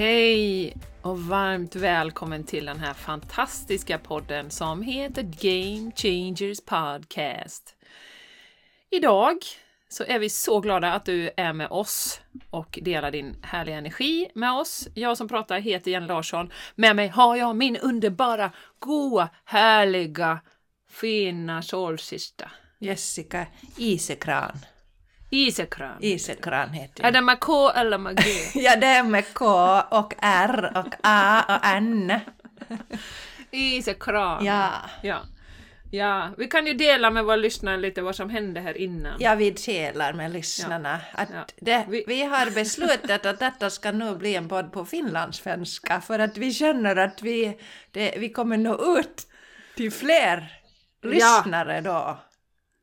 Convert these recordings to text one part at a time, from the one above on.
Hej och varmt välkommen till den här fantastiska podden som heter Game Changers Podcast. Idag så är vi så glada att du är med oss och delar din härliga energi med oss. Jag som pratar heter Jenny Larsson. Med mig har jag min underbara, goa, härliga, fina solsista. Jessica Isekran. Isekran. Isekran heter Är det med K eller med G? Ja, det är med K och R och A och N. Isekran. Ja, ja. Ja, vi kan ju dela med våra lyssnare lite vad som hände här innan. jag vill med lyssnarna att Ja. Det, Vi- vi har beslutat att detta ska nu bli en podd på finlandssvenska för att vi känner att vi, det, vi kommer nå ut till fler lyssnare då.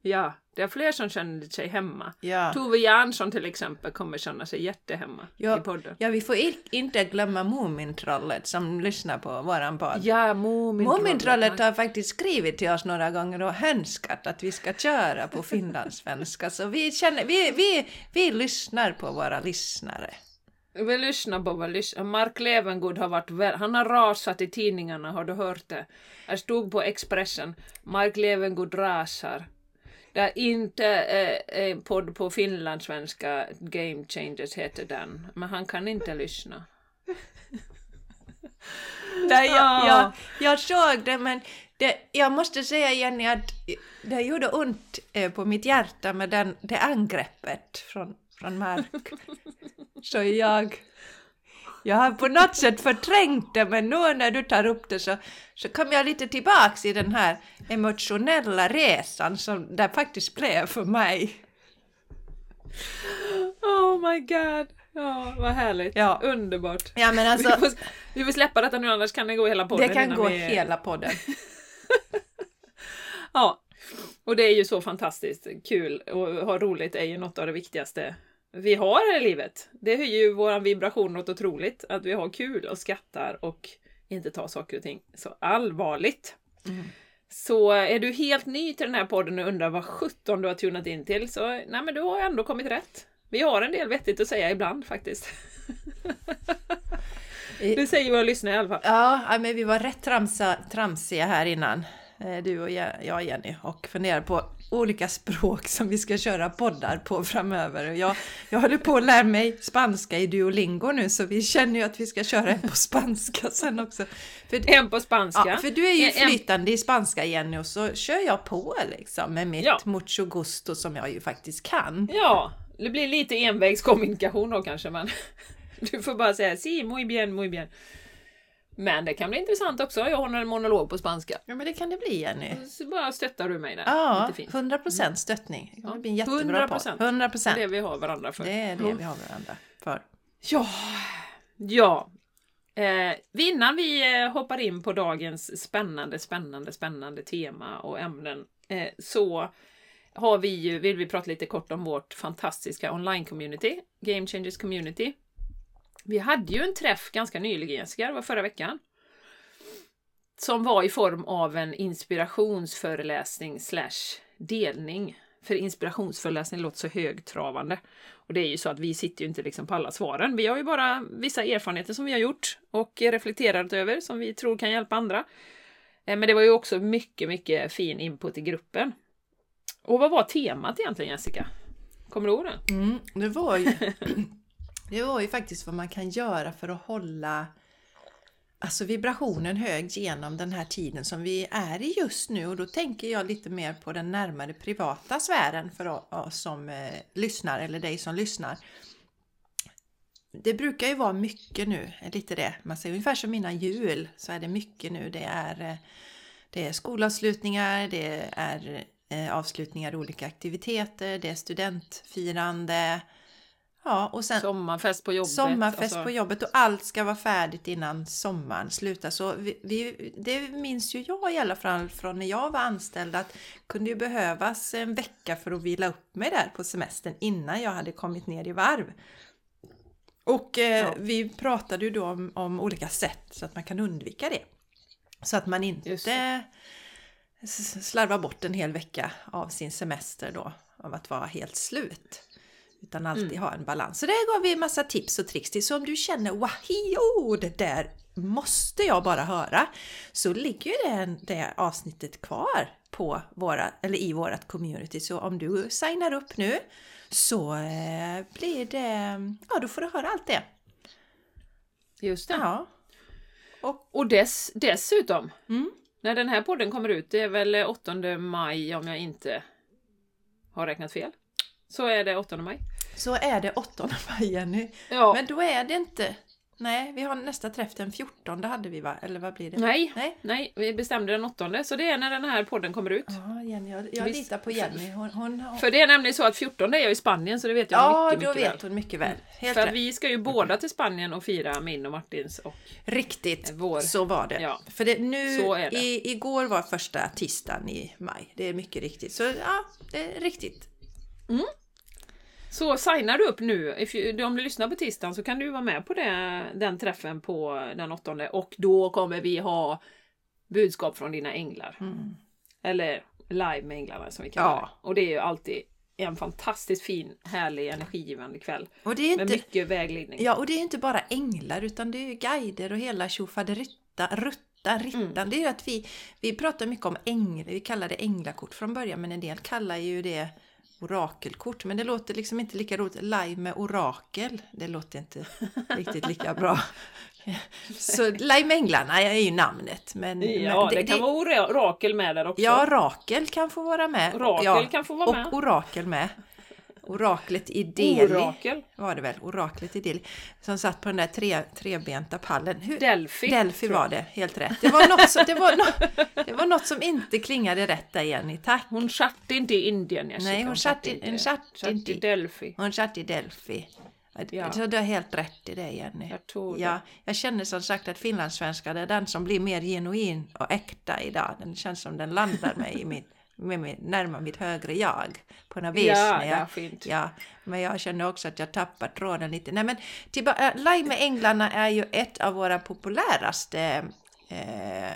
Ja, det är fler som känner sig hemma. Ja. Tove Jansson till exempel kommer känna sig jättehemma Ja, i podden. ja, vi får inte glömma Mumintrollet som lyssnar på våran podd. Ja, Mumintrollet. Mumintrollet har faktiskt skrivit till oss några gånger och önskat att vi ska köra på finlandssvenska, så vi, känner, vi, vi, vi lyssnar på våra lyssnare. Vi lyssnar på vad lyssnar. Mark Levengood har varit väl, han har rasat i tidningarna, har du hört det? Jag stod på Expressen, Mark Levengood rasar. Det är inte eh, en podd på finlandssvenska, Game Changers heter den, men han kan inte lyssna. Nej, jag, jag, jag såg det, men det, jag måste säga Jenny att det gjorde ont eh, på mitt hjärta med den, det angreppet från, från Mark. Så jag, jag har på något sätt förträngt det, men nu när du tar upp det så, så kom jag lite tillbaks i den här emotionella resan som det faktiskt blev för mig. Oh my god! Ja, vad härligt. Ja. Underbart. Ja, men vi, alltså, får, vi får släppa detta nu, annars kan det gå hela podden. det kan gå vi- hela podden. Ja, och det är ju så fantastiskt kul och ha roligt är ju något av det viktigaste vi har här i livet. Det höjer ju vår vibration något otroligt, att vi har kul och skrattar och inte tar saker och ting så allvarligt. Mm. Så är du helt ny till den här podden och undrar vad sjutton du har tunat in till, så nej men du har ändå kommit rätt. Vi har en del vettigt att säga ibland faktiskt. Det säger våra lyssnare i alla fall. Ja, men vi var rätt tramsa, tramsiga här innan, eh, du och jag, jag Jenny, och funderade på olika språk som vi ska köra poddar på framöver. Jag, jag håller på att lära mig spanska i Duolingo nu, så vi känner ju att vi ska köra en på spanska sen också. För, En på spanska. ja, för du är ju flytande i spanska Jenny, och så kör jag på liksom med mitt Ja. mucho gusto som jag ju faktiskt kan. Ja, det blir lite envägskommunikation då kanske, men du får bara säga si, muy bien, muy bien. Men det kan bli intressant också. Jag håller en monolog på spanska. Ja, men det kan det bli Jenny. Så bara stöttar du mig där. Ja, Lite fint. 100 procent stöttning. Det kommer bli en jättebra 100%. podd. 100 Det är procent. det vi har varandra för. Det är det vi har varandra för. Ja, ja. Eh, innan vi eh, hoppar in på dagens spännande, spännande, spännande tema och ämnen eh, så har vi ju, vill vi prata lite kort om vårt fantastiska online-community, Game Changers Community. Vi hade ju en träff ganska nyligen, Jessica, det var förra veckan. Som var i form av en inspirationsföreläsning slash delning. För inspirationsföreläsning låter så högtravande. Och det är ju så att vi sitter ju inte liksom på alla svaren. Vi har ju bara vissa erfarenheter som vi har gjort och reflekterat över som vi tror kan hjälpa andra. Eh, Men det var ju också mycket, mycket fin input i gruppen. Och vad var temat egentligen Jessica? Kommer du ihåg det? Mm, det var ju... Det var ju faktiskt vad man kan göra för att hålla alltså vibrationen hög genom den här tiden som vi är i just nu och då tänker jag lite mer på den närmare privata sfären för oss som eh, lyssnar eller dig som lyssnar. Det brukar ju vara mycket nu, lite det. Man säger ungefär som innan jul så är det mycket nu. Det är, eh, det är skolavslutningar, det är eh, avslutningar i olika aktiviteter, det är studentfirande, Ja, och sen sommarfest på jobbet. Sommarfest alltså. på jobbet och allt ska vara färdigt innan sommaren slutar. Så vi, vi, det minns ju jag i alla fall från när jag var anställd att kunde ju behövas en vecka för att vila upp mig där på semestern innan jag hade kommit ner i varv. Och eh, ja. vi pratade ju då om, om, olika sätt så att man kan undvika det. Så att man inte slarvar bort en hel vecka av sin semester då av att vara helt slut. Utan alltid mm. ha en balans. Så där gav vi en massa tips och tricks till. Så om du känner wahio, det där måste jag bara höra. Så ligger ju det, det avsnittet kvar på våra, eller i vårat community. Så om du signar upp nu så eh, blir det, ja då får du höra allt det. Just det. Ja. Och, och dess, dessutom, mm. när den här podden kommer ut, det är väl 8 maj om jag inte har räknat fel. Så är det 8 maj. Så är det 8 maj Jenny. Ja. Men då är det inte Nej, vi har nästa träff den 14 hade vi va? Eller vad blir det? Nej, nej, nej vi bestämde den 8 så det är när den här podden kommer ut. Ja, Jenny, jag, jag litar på Jenny. Hon, hon, hon... För det är nämligen så att 14 är jag i Spanien så det vet jag ja, mycket, mycket väl. Ja, då vet hon mycket väl. Helt För rätt. vi ska ju båda till Spanien och fira min och Martins och Riktigt, vår. så var det. Ja. För det, nu, det. I, igår var första tisdagen i maj. Det är mycket riktigt. Så ja, det är riktigt. Mm. Så signar du upp nu, om du lyssnar på tisdagen så kan du vara med på det, den träffen på den åttonde och då kommer vi ha budskap från dina änglar. Mm. Eller live med änglarna som vi kallar ja. det. Och det är ju alltid en fantastiskt fin, härlig, energigivande kväll. Och det är inte, med mycket vägledning. Ja, och det är inte bara änglar utan det är guider och hela tjofaderytta, rutta, rittan. Mm. Det är ju att vi, vi pratar mycket om änglar, vi kallar det änglakort från början men en del kallar ju det orakelkort. Men det låter liksom inte lika roligt. Live med orakel, det låter inte riktigt lika bra. Så Live med änglarna är ju namnet. Men, ja, men det, det, kan vara orakel med där också. Ja, Rakel kan få vara med. Orakel ja, kan få vara med. Och orakel med. Oraklet i Delhi Orakel. var det väl, oraklet i Delhi. Som satt på den där tre, trebenta pallen. Hur, Delphi. Delphi var det, helt rätt. Det var, något som, det, var no, det var något som inte klingade rätt där Jenny, tack. Hon satt inte i Indien. Jag Nej, hon satt, inte, hon satt, satt inte i Delphi. Hon satt i Delphi. Ja. Så du har helt rätt i det Jenny. Jag tror ja, jag känner som sagt att finlandssvenska är den som blir mer genuin och äkta idag. Den känns som den landar mig i mitt med mig, närma mitt högre jag på något vis. Ja, jag, ja, fint. ja, men jag känner också att jag tappar tråden lite. Nej, men tillbaka, äh, Live med Änglarna är ju ett av våra populäraste eh,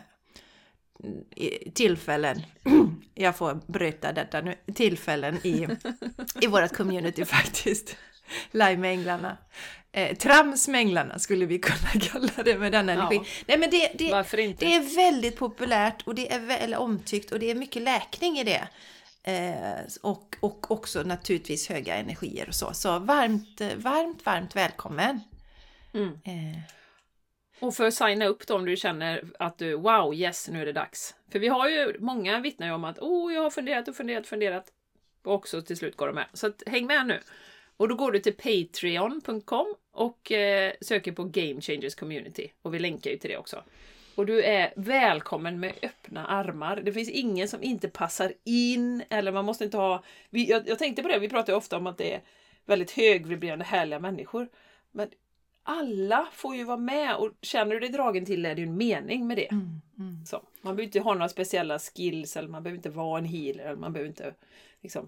tillfällen, jag får bryta detta nu, tillfällen i, i vårt community faktiskt. Live med Änglarna eh, tramsmänglarna skulle vi kunna kalla det med den energin. Ja. Nej, men det, det, det är väldigt populärt och det är väl omtyckt och det är mycket läkning i det. Eh, och, och också naturligtvis höga energier och så. Så varmt, varmt, varmt välkommen! Mm. Eh. Och för att signa upp då om du känner att du wow, yes, nu är det dags. För vi har ju, många vittnar ju om att oh, jag har funderat och funderat och funderat. Och också till slut går de med. Så att, häng med nu! Och då går du till patreon.com och eh, söker på Game Changers Community. Och vi länkar ju till det också. Och du är välkommen med öppna armar. Det finns ingen som inte passar in eller man måste inte ha... Vi, jag, jag tänkte på det, vi pratar ju ofta om att det är väldigt högvibrerande härliga människor. Men alla får ju vara med och känner du dig dragen till det är det ju en mening med det. Mm, mm. Så, man behöver inte ha några speciella skills eller man behöver inte vara en healer. Eller man behöver inte liksom,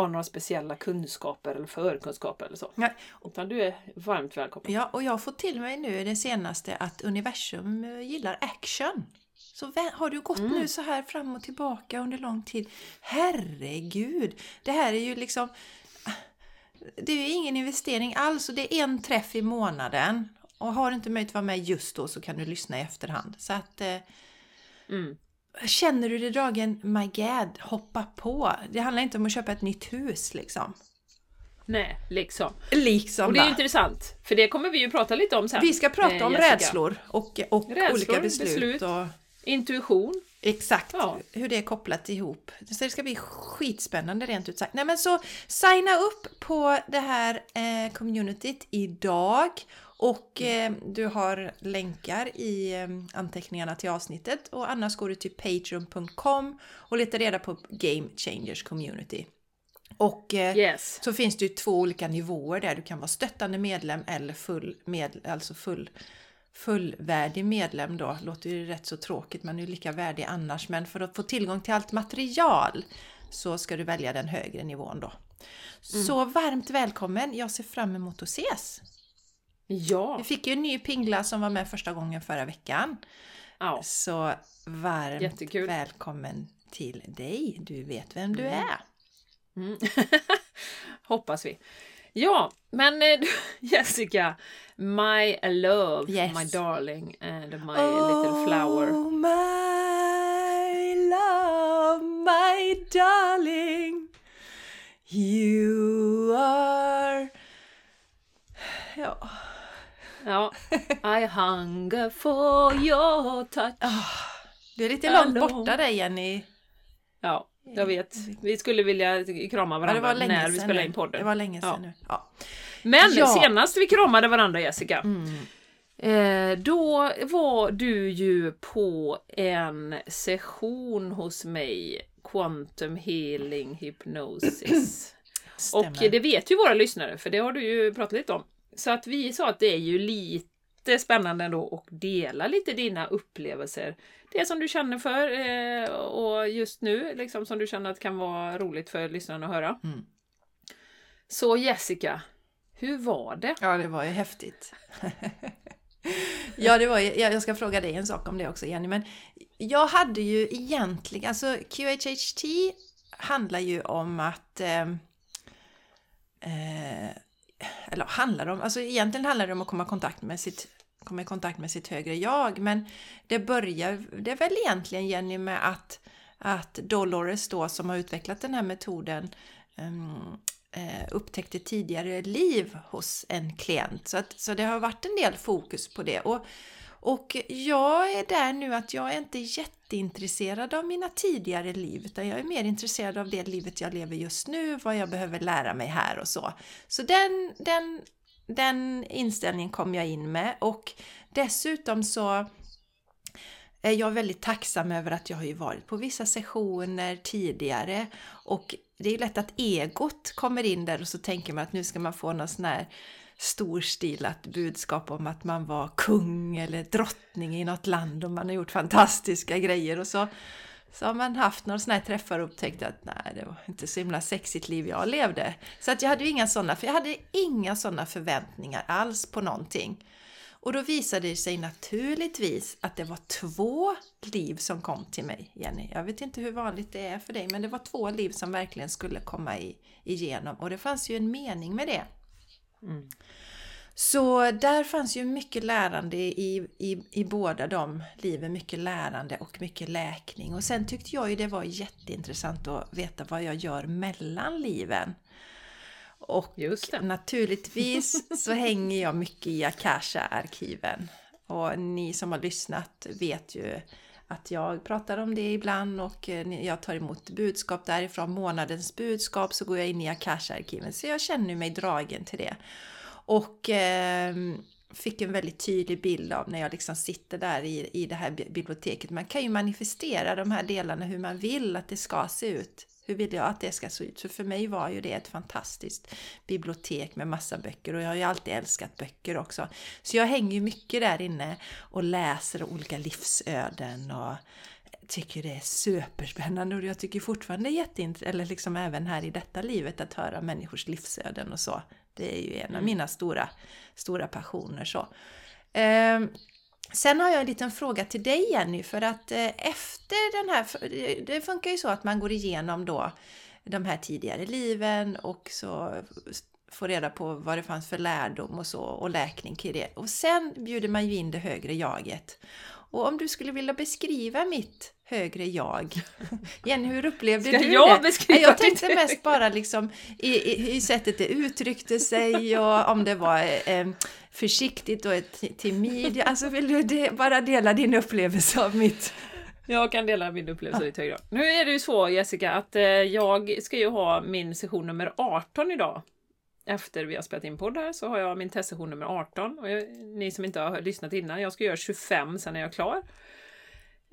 har några speciella kunskaper eller förkunskaper eller så. Ja. Utan du är varmt välkommen. Ja, och jag har fått till mig nu det senaste att universum eh, gillar action. Så har du gått mm. nu så här fram och tillbaka under lång tid? Herregud! Det här är ju liksom... Det är ju ingen investering alls och det är en träff i månaden. Och har du inte möjlighet att vara med just då så kan du lyssna i efterhand. Så att... Eh, mm. Känner du dig dragen, my god, hoppa på. Det handlar inte om att köpa ett nytt hus liksom. Nej, liksom. Liksom Och det är intressant, för det kommer vi ju prata lite om sen. Vi ska prata eh, om Jessica. rädslor och, och Rädslor, olika beslut. beslut. Och Intuition. exakt Ja. hur det är kopplat ihop. Så det ska bli skitspännande rent ut sagt. Nej men så signa upp på det här eh, communityt idag. Och eh, du har länkar i eh, anteckningarna till avsnittet och annars går du till patreon.com och letar reda på Game Changers Community. Och eh, Yes. så finns det ju två olika nivåer där du kan vara stöttande medlem eller full med, alltså full, fullvärdig medlem då. Låter ju rätt så tråkigt, man är lika värdig annars. Men för att få tillgång till allt material så ska du välja den högre nivån då. Så varmt välkommen! Jag ser fram emot att ses! Ja. Vi fick ju en ny pingla som var med första gången förra veckan. ja. Så varmt Jättekul. välkommen till dig! Du vet vem du är! Mm. Hoppas vi. Ja, men eh, Jessica, My love, Yes. my darling and my little flower. Oh my love, my darling You are... Ja. Ja, I hunger for your touch. Du är lite långt borta där Jenny. Ja, jag vet. Vi skulle vilja krama Ja, varandra var länge när vi spelade nu. in podden. Det var länge sedan Ja. nu. Ja. Men Ja. senast vi kramade varandra Jessica, Mm. eh, då var du ju på en session hos mig, Quantum Healing Hypnosis. Och det vet ju våra lyssnare, för det har du ju pratat lite om. Så att vi sa att det är ju lite spännande ändå att dela lite dina upplevelser. Det som du känner för eh, och just nu liksom som du känner att kan vara roligt för lyssnarna att höra. Mm. Så Jessica, hur var det? Ja, det var ju häftigt. ja, det var ju, ja, jag ska fråga dig en sak om det också Jenny, men jag hade ju egentligen, alltså QHHT handlar ju om att ehm, eh, eller handlar om, alltså egentligen handlar det om att komma i kontakt med sitt komma i kontakt med sitt högre jag, men det börjar, det är väl egentligen Jenny med att, att Dolores då som har utvecklat den här metoden um, upptäckte tidigare liv hos en klient. Så, att, så det har varit en del fokus på det. Och, och jag är där nu att jag är inte jätteintresserad av mina tidigare liv utan jag är mer intresserad av det livet jag lever just nu, vad jag behöver lära mig här och så. Så den, den, den inställningen kom jag in med och dessutom så är jag väldigt tacksam över att jag har ju varit på vissa sessioner tidigare och det är ju lätt att egot kommer in där och så tänker man att nu ska man få någon sån här storstilat budskap om att man var kung eller drottning i något land och man har gjort fantastiska grejer och så, så har man haft några sådana här träffar och upptäckt att nej, det var inte så himla sexigt liv jag levde. Så att jag hade ju inga sådana, för jag hade inga sådana förväntningar alls på någonting. Och då visade det sig naturligtvis att det var två liv som kom till mig, Jenny. Jag vet inte hur vanligt det är för dig, men det var två liv som verkligen skulle komma i, igenom. Och det fanns ju en mening med det. Mm. Så där fanns ju mycket lärande i, i, i båda de liven, mycket lärande och mycket läkning. Och sen tyckte jag ju det var jätteintressant att veta vad jag gör mellan liven. Och naturligtvis så hänger jag mycket i Akasha-arkiven. Och ni som har lyssnat vet ju att jag pratar om det ibland och eh, jag tar emot budskap därifrån. Månadens budskap så går jag in i Akasha-arkiven. Så jag känner mig dragen till det. Och eh, fick en väldigt tydlig bild av när jag liksom sitter där i, i det här biblioteket. Man kan ju manifestera de här delarna hur man vill att det ska se ut. Hur vill jag att det ska se ut? Så för mig var ju det ett fantastiskt bibliotek med massa böcker och jag har ju alltid älskat böcker också. Så jag hänger ju mycket där inne och läser olika livsöden och tycker det är superspännande och jag tycker fortfarande jätteintressant, eller liksom även här i detta livet, att höra människors livsöden och så. Det är ju en av mina stora, stora passioner så. Sen har jag en liten fråga till dig Jenny, för att eh, efter den här, det funkar ju så att man går igenom då de här tidigare liven och så får reda på vad det fanns för lärdom och så och läkning kring det. Och sen bjuder man ju in det högre jaget. Och om du skulle vilja beskriva mitt högre jag. Jenny, hur upplevde Ska du jag det? beskriva jag tänkte mest bara liksom i, i, i sättet det uttryckte sig och om det var eh, försiktigt och ett timid. Alltså vill du det, bara dela din upplevelse av mitt? Jag kan dela min upplevelse i hög grad. Nu är det ju så Jessica att eh, jag ska ju ha min session nummer 18 idag. Efter vi har spelat in podd här så har jag min testsession nummer 18. Och jag, ni som inte har lyssnat innan, jag ska göra 25 sen är jag klar.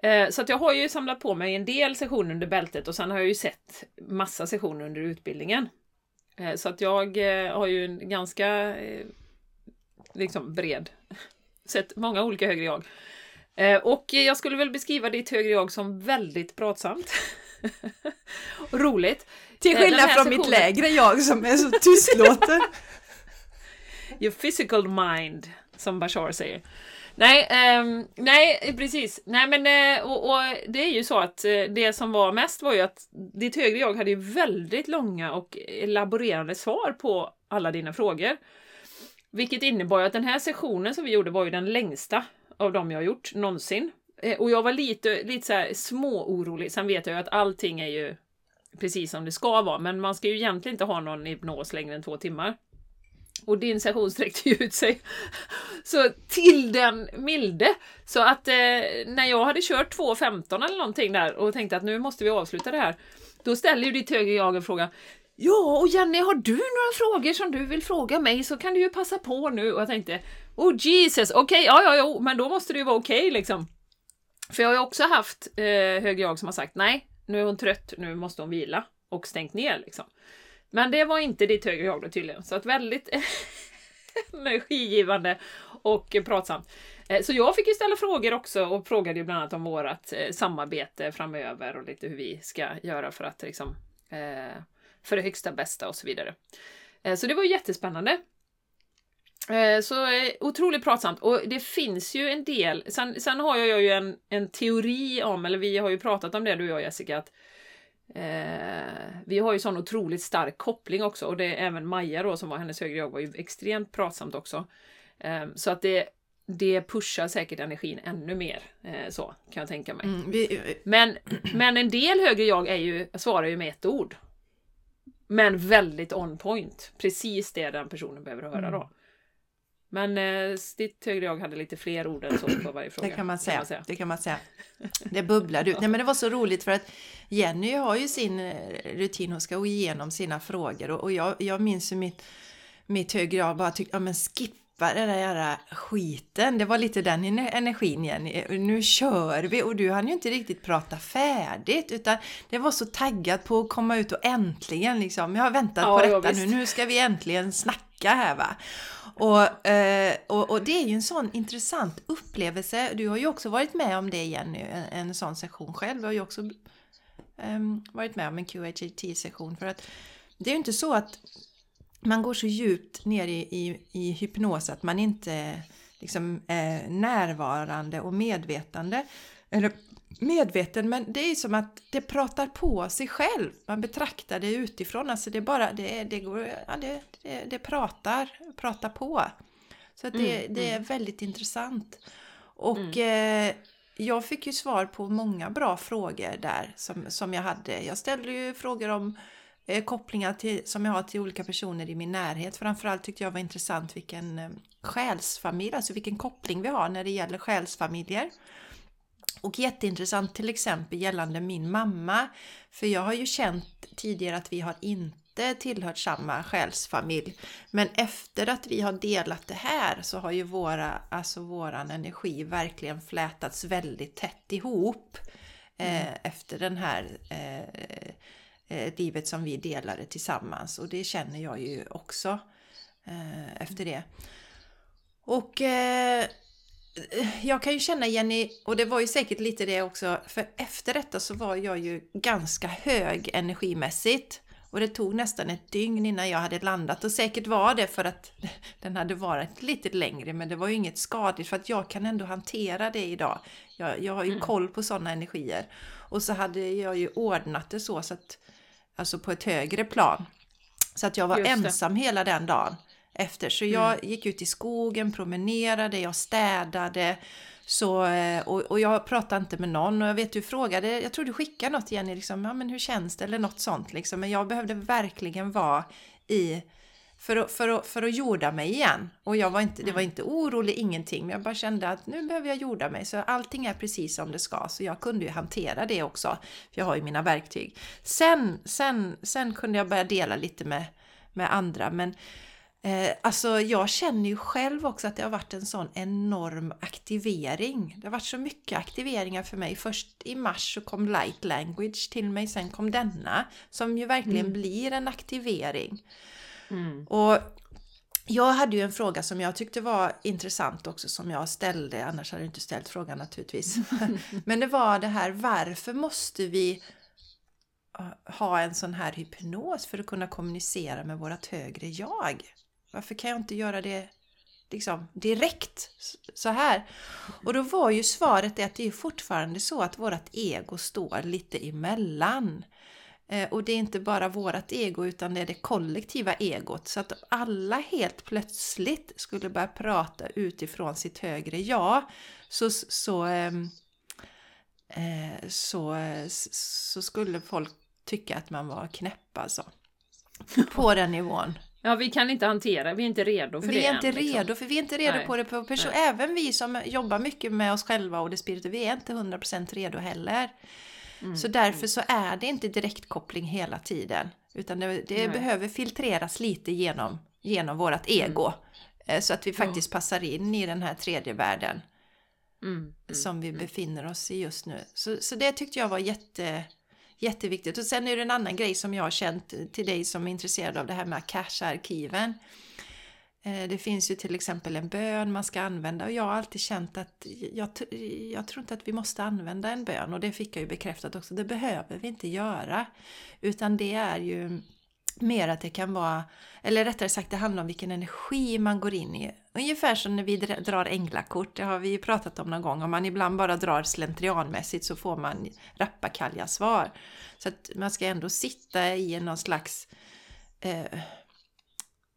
Eh, så att jag har ju samlat på mig en del sessioner under bältet och sen har jag ju sett massa sessioner under utbildningen. Eh, så att jag har ju en ganska liksom bred, sett många olika högre jag. Eh, Och jag skulle väl beskriva ditt högre jag som väldigt pratsamt. roligt. Till Eh, skillnad från mitt lägre jag som är så tystlåten. Your physical mind, som Bashar säger. Nej, ehm, nej precis. Nej, men eh, och, och det är ju så att det som var mest var ju att ditt högre jag hade ju väldigt långa och elaborerande svar på alla dina frågor. Vilket innebar att den här sessionen som vi gjorde var ju den längsta av dem jag har gjort någonsin. Eh, och jag var lite, lite så här småorolig. Sen vet jag ju att allting är ju precis som det ska vara, men man ska ju egentligen inte ha någon hypnos längre än två timmar. Och din session sträckte ju ut sig så till den milde. Så att eh, när jag hade kört 2.15 eller någonting där och tänkte att nu måste vi avsluta det här. Då ställer ju ditt högre jag en fråga. Ja, och Jenny, har du några frågor som du vill fråga mig så kan du ju passa på nu. Och jag tänkte, oh Jesus, okej, ja, ja, ja, men då måste det ju vara okej liksom. För jag har ju också haft eh, högre jag som har sagt nej, nu är hon trött, nu måste hon vila och stängt ner liksom. Men det var inte ditt högre jag då tydligen, så att väldigt energigivande och pratsamt. Eh, så jag fick ju ställa frågor också och frågade ju bland annat om vårat eh, samarbete framöver och lite hur vi ska göra för att liksom eh, för det högsta bästa och så vidare. Eh, Så det var jättespännande. Eh, Så eh, otroligt pratsamt och det finns ju en del, sen, sen har jag ju en, en teori om, eller vi har ju pratat om det du och jag Jessica, att Eh, vi har ju sån otroligt stark koppling också och det är även Maja då som var hennes högre jag var ju extremt pratsamt också. Eh, så att det, det pushar säkert energin ännu mer. Eh, så kan jag tänka mig. Mm, vi, Men, men en del högre jag är ju, svarar ju med ett ord. Men väldigt on point. Precis det den personen behöver höra då. Men eh, ditt högre jag hade lite fler ord än så på varje fråga. Det kan man säga. Det kan man säga. Det bubblade ut. Nej, men det var så roligt för att Jenny har ju sin eh, rutin, hon ska gå igenom sina frågor och, och jag, jag minns ju mitt, mitt högre jag bara tyckte, ja men skippa den där jävla skiten. Det var lite den ener- energin Jenny. Nu kör vi och du hann ju inte riktigt prata färdigt utan det var så taggat på att komma ut och äntligen liksom. Jag har väntat Ja, på detta nu, nu ska vi äntligen snacka här va. Och, eh, och, och det är ju en sån intressant upplevelse. Du har ju också varit med om det Jenny, en, en sån session själv. Du har ju också ehm, varit med om en QHT-session. För att det är ju inte så att man går så djupt ner i, i, i hypnos att man inte liksom är närvarande och medvetande. Eller medveten, men det är som att det pratar på sig själv. Man betraktar det utifrån, alltså det är bara, det, det går, ja, det, det, det pratar, pratar på. Så att det, Mm, det är väldigt intressant. Och eh, jag fick ju svar på många bra frågor där som, som jag hade. Jag ställde ju frågor om eh, kopplingar till, som jag har till olika personer i min närhet. Framförallt tyckte jag var intressant vilken eh, själsfamilj, alltså vilken koppling vi har när det gäller själsfamiljer. Och jätteintressant till exempel gällande min mamma. För jag har ju känt tidigare att vi har inte tillhört samma själsfamilj. Men efter att vi har delat det här så har ju våra, alltså våran energi verkligen flätats väldigt tätt ihop. Eh, efter den här eh, eh, livet som vi delade tillsammans. Och det känner jag ju också eh, efter det. Och eh, jag kan ju känna Jenny, och det var ju säkert lite det också, för efter detta så var jag ju ganska hög energimässigt. Och det tog nästan ett dygn innan jag hade landat och säkert var det för att den hade varit lite längre men det var ju inget skadligt för att jag kan ändå hantera det idag. Jag, jag har ju koll på sådana energier. Och så hade jag ju ordnat det så, så att, alltså på ett högre plan. Så att jag var ensam hela den dagen. efter. Så jag gick ut i skogen, promenerade, jag städade. Så, eh, och, och jag pratade inte med någon och jag vet du frågade, jag tror du skickade något Jenny, liksom, ja men hur känns det eller något sånt liksom. Men jag behövde verkligen vara i för att, för, att, för att jorda mig igen. Och jag var inte, det var inte orolig, ingenting. Men jag bara kände att nu behöver jag jorda mig. Så allting är precis som det ska. Så jag kunde ju hantera det också. För jag har ju mina verktyg. Sen, sen, sen kunde jag börja dela lite med, med andra. Men eh, alltså jag känner ju själv också att det har varit en sån enorm aktivering. Det har varit så mycket aktiveringar för mig. Först i mars så kom light language till mig. Sen kom denna. Som ju verkligen mm. blir en aktivering. Mm. Och jag hade ju en fråga som jag tyckte var intressant också som jag ställde, annars hade jag inte ställt frågan naturligtvis. Men det var det här, varför måste vi ha en sån här hypnos för att kunna kommunicera med vårt högre jag? Varför kan jag inte göra det liksom direkt så här? Och då var ju svaret det att det är fortfarande så att vårt ego står lite emellan. Eh, och det är inte bara vårt ego utan det är det kollektiva egot. Så att alla helt plötsligt skulle börja prata utifrån sitt högre jag så, så, ehm, eh, så, så skulle folk tycka att man var knäpp alltså. På den nivån. Ja, vi kan inte hantera, vi är inte redo för vi det. Vi är inte än, liksom. redo, för vi är inte redo Nej. på det på person. Även vi som jobbar mycket med oss själva och det spiritet, vi är inte 100% redo heller. Mm. Så därför så är det inte direktkoppling hela tiden. Utan det, det behöver filtreras lite genom, genom vårt mm. ego. Mm. Så att vi faktiskt passar in i den här tredje världen. Mm. mm. Som vi mm. befinner oss i just nu. Så, så det tyckte jag var jätte, jätteviktigt. Och sen är det en annan grej som jag har känt till dig som är intresserad av det här med cache-arkiven. Eh, det finns ju till exempel en bön man ska använda och jag har alltid känt att jag, jag, tror inte att vi måste använda en bön och det fick jag ju bekräftat också. Det behöver vi inte göra. Utan det är ju mer att det kan vara, eller rättare sagt det handlar om vilken energi man går in i. Ungefär som när vi drar änglakort, det har vi ju pratat om någon gång. Om man ibland bara drar slentrianmässigt så får man rappakalja-svar. Så att man ska ändå sitta i någon slags eh,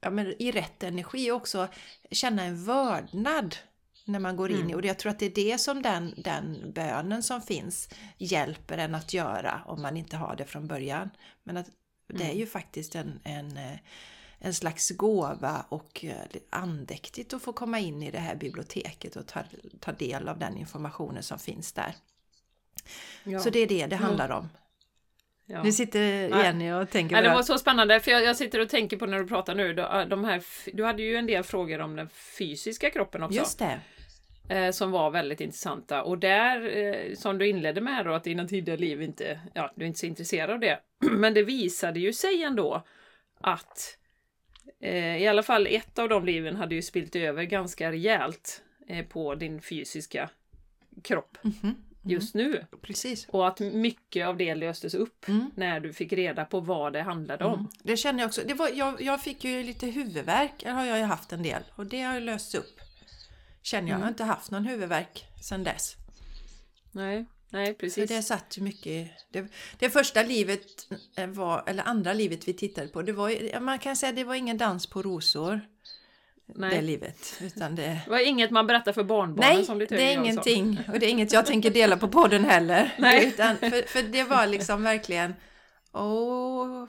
ja, men i rätt energi och också känna en vördnad när man går in mm. i. Och jag tror att det är det som den, den bönen som finns hjälper en att göra om man inte har det från början. Men att det är mm. ju faktiskt en, en, eh, en slags gåva och eh, andäktigt att få komma in i det här biblioteket och ta, ta del av den informationen som finns där. Ja. Så det är det det handlar om. Ja. Nu sitter Jenny och tänker på det. Det var så spännande, för jag, jag, sitter och tänker på när du pratar nu, de här, du hade ju en del frågor om den fysiska kroppen också. Just det. Eh, som var väldigt intressanta. Och där, eh, som du inledde med då, att dina tidigare liv inte, ja, du är inte så intresserad av det. Men det visade ju sig ändå att eh, i alla fall ett av de liven hade ju spilt över ganska rejält eh, på din fysiska kropp. Mm -hmm. Mm. just nu. Precis. Och att mycket av det löstes upp mm. när du fick reda på vad det handlade om. Mm. Det känner jag också. Det var, jag, jag fick ju lite huvudvärk, har jag ju haft en del. Och det har ju lösts upp. Känner jag. Mm. Jag har inte haft någon huvudvärk sedan dess. Nej, nej precis. För det satt ju mycket... Det, det första livet var, eller andra livet vi tittade på, det var man kan säga det var ingen dans på rosor. Nej. det livet. Utan det... det var inget man berättar för barnbarnen Nej, som det är ingenting. Och det är inget jag tänker dela på podden heller. Nej. Utan, för, för det var liksom verkligen... Åh,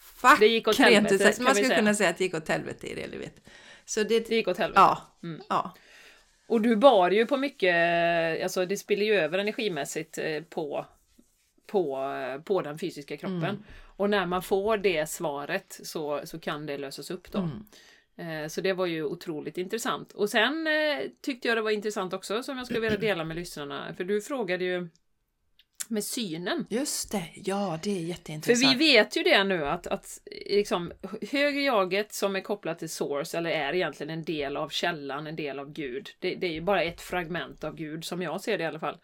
fuck! Det gick åt helvete, Man skulle kunna säga att det gick åt helvete i det livet. Så det, det gick åt helvete? Ja. Mm. ja. Och du bar ju på mycket, alltså det spiller ju över energimässigt eh, på, på, på den fysiska kroppen. Mm. Och när man får det svaret så, så kan det lösas upp då. Mm. Eh, så det var ju otroligt intressant. Och sen eh, tyckte jag det var intressant också som jag skulle vilja dela med lyssnarna. För du frågade ju med synen. Just det, ja det är jätteintressant. För vi vet ju det nu att, att liksom, högre jaget som är kopplat till source eller är egentligen en del av källan, en del av Gud. Det, det är ju bara ett fragment av Gud som jag ser det i alla fall.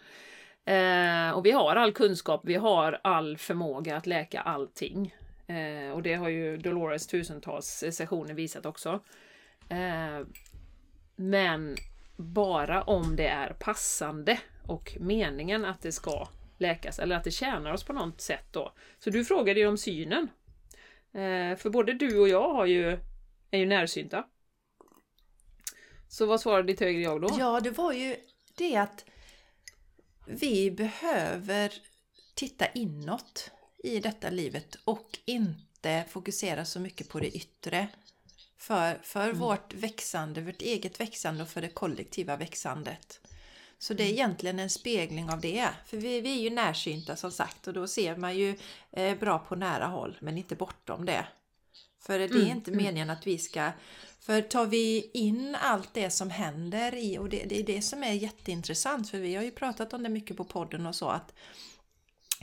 Eh, och vi har all kunskap, vi har all förmåga att läka allting. Eh, och det har ju Dolores tusentals sessioner visat också. Eh, men bara om det är passande och meningen att det ska läkas eller att det tjänar oss på något sätt då. Så du frågade ju om synen. Eh, för både du och jag har ju, är ju närsynta. Så vad svarade ditt högre jag då? Ja, det var ju det att vi behöver titta inåt i detta livet och inte fokusera så mycket på det yttre. För, för Mm. vårt växande, vårt eget växande och för det kollektiva växandet. Så det är Mm. egentligen en spegling av det. För vi, vi är ju närsynta som sagt och då ser man ju eh, bra på nära håll men inte bortom det. För det är Mm, inte mm. meningen att vi ska... För tar vi in allt det som händer i, och det, det är det som är jätteintressant för vi har ju pratat om det mycket på podden och så att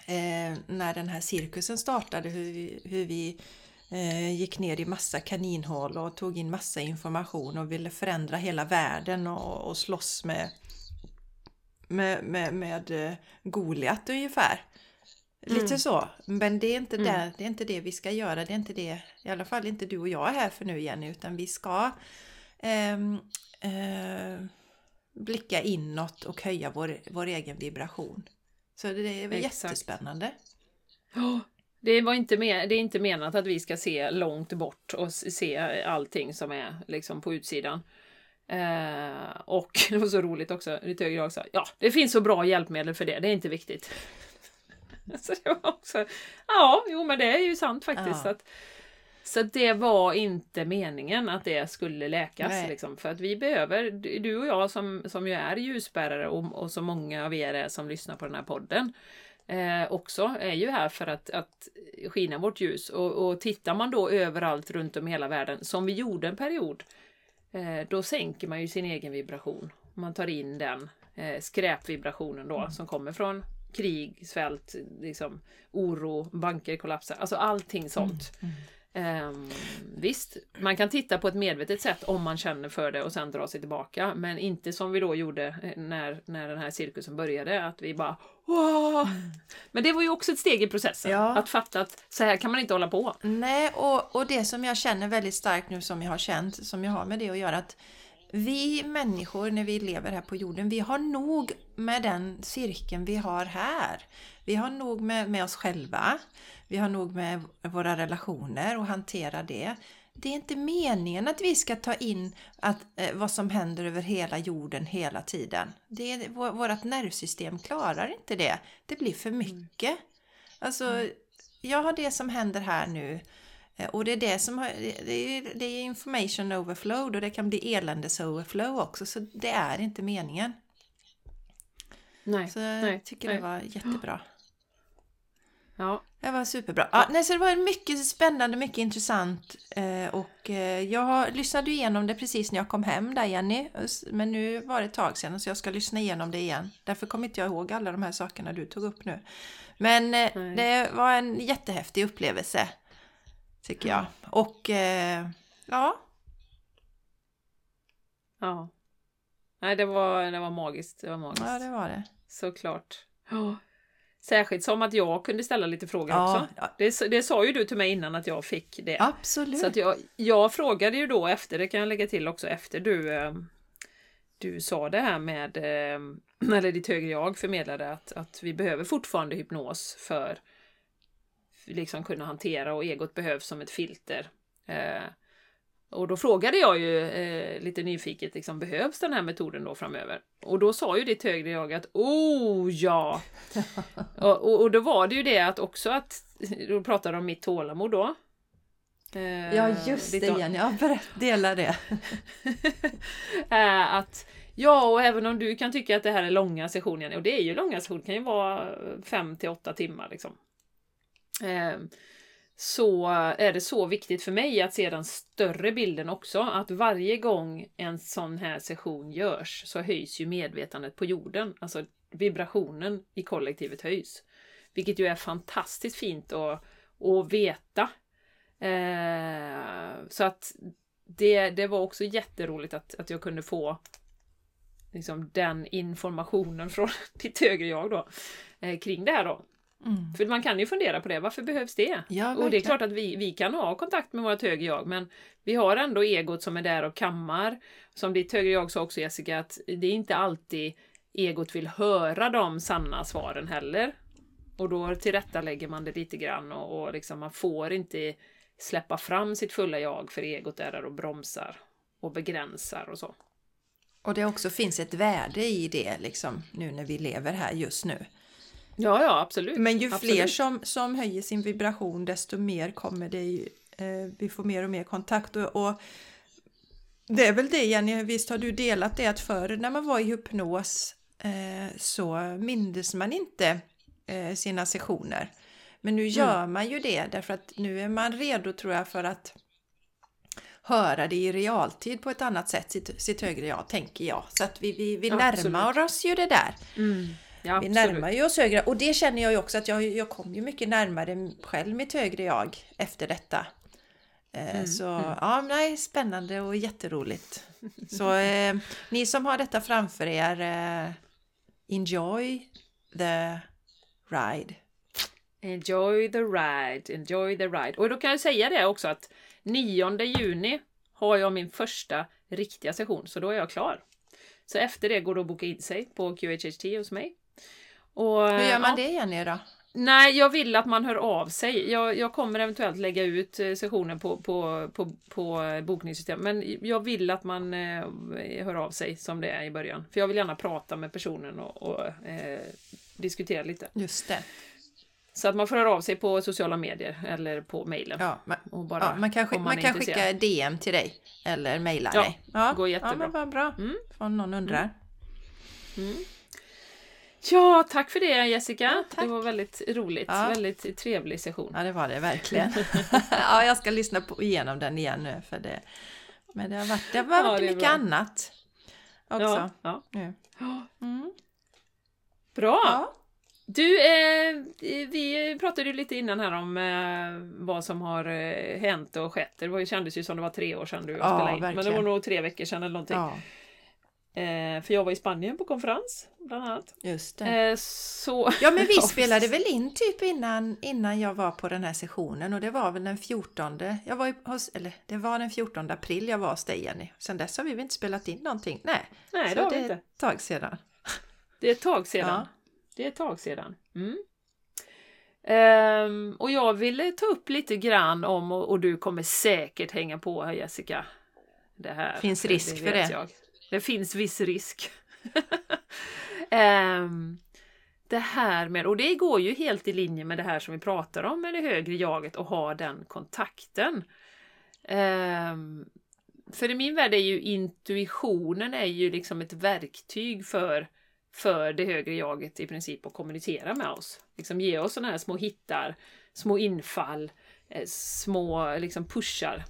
eh, när den här cirkusen startade hur vi, hur vi eh, gick ner i massa kaninhål och tog in massa information och ville förändra hela världen och, och slåss med med, med, med eh, Goliat ungefär. Lite Mm. så. Men det är, inte Mm. det, det är inte det vi ska göra. Det är inte det, i alla fall inte du och jag är här för nu Jenny, utan vi ska ehm, eh, blicka inåt och höja vår, vår egen vibration. Så det är väl Exakt. jättespännande. Ja, Det, var inte med, det är inte menat att vi ska se långt bort och se allting som är liksom på utsidan. Eh, och det var så roligt också, lite högre jag sa, ja, det finns så bra hjälpmedel för det, det är inte viktigt. så det var också, ja, jo men det är ju sant faktiskt. Ja. Att, så det var inte meningen att det skulle läkas. Liksom, för att vi behöver, du och jag som, som ju är ljusbärare och, och så många av er är som lyssnar på den här podden eh, också är ju här för att, att skina vårt ljus. Och, och tittar man då överallt runt om i hela världen, som vi gjorde en period, eh, då sänker man ju sin egen vibration. Man tar in den eh, skräpvibrationen då som kommer från krig, svält, liksom, oro, banker kollapsar, alltså allting sånt. Ehm, visst, man kan titta på ett medvetet sätt om man känner för det och sen dra sig tillbaka. Men inte som vi då gjorde eh, när, när den här cirkusen började, att vi bara Åh! Men det var ju också ett steg i processen. Ja. Att fatta att så här kan man inte hålla på. Nej, och, och det som jag känner väldigt starkt nu som jag har känt, som jag har med det att göra, att vi människor när vi lever här på jorden, vi har nog med den cirkeln vi har här. Vi har nog med, med oss själva, vi har nog med våra relationer och hantera det. Det är inte meningen att vi ska ta in att, eh, vad som händer över hela jorden hela tiden. Det är, vår, vårt nervsystem klarar inte det. Det blir för mycket. Alltså, jag har det som händer här nu eh, och det är det som har, det är, det är information overflow och det kan bli eländes overflow också så det är inte meningen. Nej, Så jag nej, tycker nej. det var jättebra. Ja, Det var superbra. Ja, nej, så det var mycket spännande, mycket intressant eh, och eh, jag lyssnade igenom det precis när jag kom hem där Jenny. Men nu var det ett tag sedan så jag ska lyssna igenom det igen. Därför kommer inte jag ihåg alla de här sakerna du tog upp nu. Men eh, Nej. det var en jättehäftig upplevelse. Tycker jag. Och ja, ja. Nej, det var, det var magiskt. Det var magiskt. ja, det var det. Såklart. Ja. Särskilt som att jag kunde ställa lite frågor Ja, också. ja. Det, det sa ju du till mig innan att jag fick det. Absolut. Så att jag, jag frågade ju då efter, det kan jag lägga till också, efter du, eh, du sa det här med, eh, eller ditt högre jag förmedlade att, att vi behöver fortfarande hypnos för liksom kunna hantera och egot behövs som ett filter. Eh, och då frågade jag ju eh, lite nyfiket, liksom, behövs den här metoden då framöver? Och då sa ju ditt högre jag att oh ja! och, och, och då var det ju det att också att, då pratade de om mitt tålamod då. Eh, Ja, just det igen. Jag berätt, delar det. Eh, att ja, och även om du kan tycka att det här är långa sessioner, och det är ju långa sessioner, det kan ju vara fem till åtta timmar liksom. Så är det så viktigt för mig att se den större bilden också, att varje gång en sån här session görs så höjs ju medvetandet på jorden, alltså vibrationen i kollektivet höjs. Vilket ju är fantastiskt fint att, att veta. Eh, så att det, det var också jätteroligt att, att jag kunde få liksom, den informationen från ditt högre jag då, eh, kring det här då. Mm. För man kan ju fundera på det, varför behövs det? Ja, och det är klart att vi, vi kan ha kontakt med vårt högre jag, men vi har ändå egot som är där och kammar. Som ditt högre jag sa också Jessica, att det är inte alltid egot vill höra de sanna svaren heller. Och då tillrättalägger man det lite grann och, och liksom man får inte släppa fram sitt fulla jag för egot är där och bromsar och begränsar och så. Och det också finns ett värde i det liksom nu när vi lever här just nu. Ja, ja, absolut. Men ju absolut. fler som, som höjer sin vibration desto mer kommer det ju, eh, vi får mer och mer kontakt och, och det är väl det Jenny, visst har du delat det att förr när man var i hypnos eh, så mindes man inte eh, sina sessioner. Men nu gör man ju det därför att nu är man redo tror jag för att höra det i realtid på ett annat sätt, sitt, sitt högre jag, tänker jag. Så att vi, vi, vi Absolut. närmar oss ju det där. Mm. Ja, Vi närmar ju oss högre och det känner jag ju också att jag, jag kom ju mycket närmare själv mitt högre jag efter detta. Eh, Mm, Så ja, nej, spännande och jätteroligt. Så eh, ni som har detta framför er, eh, enjoy the ride. Enjoy the ride, enjoy the ride. Och då kan jag säga det också att 9 juni har jag min första riktiga session, så då är jag klar. Så efter det går det att boka in sig på QHHT hos mig. Och, Hur gör man ja, det Jenny då? Nej, jag vill att man hör av sig. Jag, jag kommer eventuellt lägga ut eh, sessionen på, på, på, på eh, bokningssystem, men jag vill att man eh, hör av sig som det är i början. För jag vill gärna prata med personen och, och eh, diskutera lite. Just det. Så att man får höra av sig på sociala medier eller på mejlen. Ja, man, Och bara, ja, man kan, sk- om man är kan skicka DM till dig eller mejla Ja, dig. Ja, går jättebra. Ja, men vad bra. Mm. Om någon undrar. Ja, tack för det Jessica. Ja, det var väldigt roligt. Ja. Väldigt trevlig session. Ja, det var det verkligen. ja, jag ska lyssna på, igenom den igen nu för det. Men det har varit, det har Ja, varit det är mycket bra. annat också. Ja, ja. Nu. Mm. Bra! Ja. Du, eh, vi pratade ju lite innan här om eh, vad som har eh, hänt och skett. Det var kändes ju som det var tre år sedan du Ja, spelade in. Men det verkligen. var nog tre veckor sedan eller någonting. Eh, för jag var i Spanien på konferens, bland annat. just det. Eh, så... Ja, men vi spelade väl in typ innan, innan jag var på den här sessionen och det var väl den 14. Jag var hos, eller det var den 14 april jag var hos dig Jenny. Sen dess har vi väl inte spelat in någonting. Nej, Nej, så det har vi är inte. ett tag sedan. Det är ett tag sedan. Ja. Det är ett tag sedan. Mm. Ehm, och jag ville ta upp lite grann om, och, och du kommer säkert hänga på här Jessica. Det här. Finns risk för vet det. Jag. Det finns viss risk. um, det här med, och det går ju helt i linje med det här som vi pratar om med det högre jaget och ha den kontakten. Um, för i min värld är ju intuitionen är ju liksom ett verktyg för, för det högre jaget i princip att kommunicera med oss. Liksom ge oss sådana här små hittar, små infall, eh, små liksom pushar.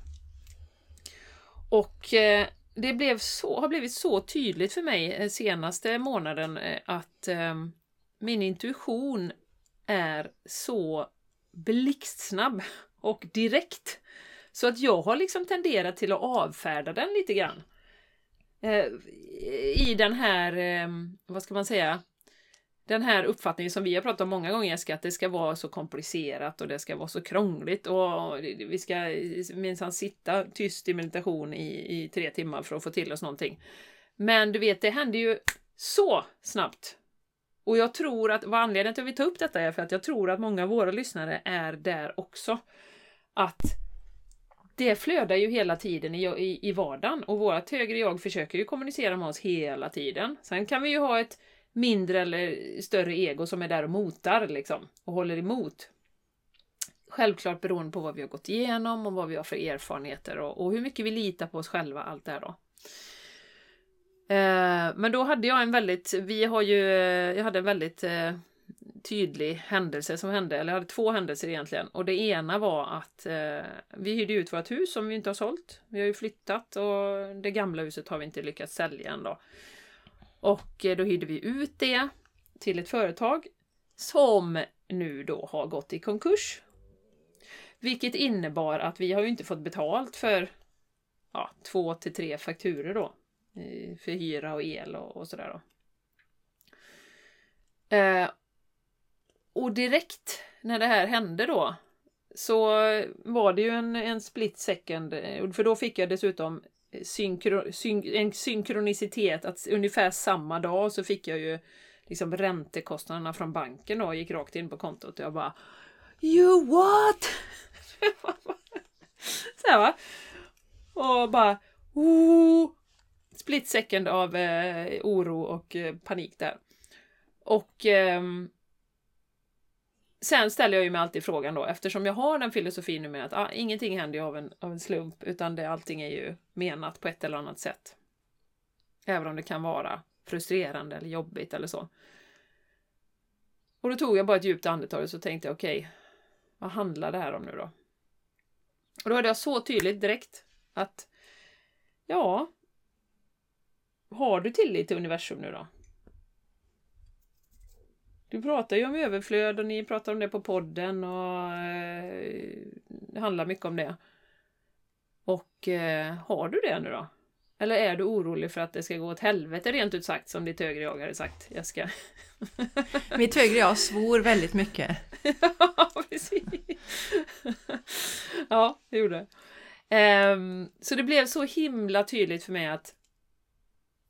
Och eh, det blev så, har blivit så tydligt för mig den senaste månaden eh, att eh, min intuition är så blixtsnabb och direkt. Så att jag har liksom tenderat till att avfärda den lite grann. Eh, I den här, eh, vad ska man säga, den här uppfattningen som vi har pratat om många gånger Jessica, att det ska vara så komplicerat och det ska vara så krångligt och vi ska minsann sitta tyst i meditation i, i tre timmar för att få till oss någonting. Men du vet, det händer ju så snabbt. Och jag tror att, vad anledningen till att vi tar upp detta är för att jag tror att många av våra lyssnare är där också. Att det flödar ju hela tiden i, i, i vardagen och vårt högre jag försöker ju kommunicera med oss hela tiden. Sen kan vi ju ha ett mindre eller större ego som är där och motar liksom och håller emot. Självklart beroende på vad vi har gått igenom och vad vi har för erfarenheter och, och hur mycket vi litar på oss själva, allt det här då. Eh, men då hade jag en väldigt, vi har ju, eh, jag hade en väldigt eh, tydlig händelse som hände, eller jag hade två händelser egentligen. Och det ena var att eh, vi hyrde ut vårt hus som vi inte har sålt. Vi har ju flyttat och det gamla huset har vi inte lyckats sälja än då. Och eh, då hyrde vi ut det till ett företag som nu då har gått i konkurs. Vilket innebar att vi har ju inte fått betalt för ja, två till tre fakturer då. Eh, för hyra och el och, och sådär då. Eh, och direkt när det här hände då så var det ju en, en split second, eh, för då fick jag dessutom synkro, syn, en synkronicitet att ungefär samma dag så fick jag ju liksom räntekostnaderna från banken och gick rakt in på kontot och jag bara You what? så här va. Och bara oh, split second av eh, oro och eh, panik där. Och eh, sen ställer jag ju mig alltid frågan då, eftersom jag har den filosofin nu med att ah, ingenting händer ju av en, av en slump, utan det, allting är ju menat på ett eller annat sätt. Även om det kan vara frustrerande eller jobbigt eller så. Och då tog jag bara ett djupt andetag och så tänkte jag okej, okay, vad handlar det här om nu då? Och då hade jag så tydligt direkt att ja, har du tillit till universum nu då? Du pratar ju om överflöd och ni pratar om det på podden och eh, det handlar mycket om det. Och eh, har du det nu då? Eller är du orolig för att det ska gå åt helvete rent ut sagt som ditt högre jag hade sagt? Ska... Mitt högre jag svor väldigt mycket. ja, precis. ja, det gjorde. Um, så det blev så himla tydligt för mig att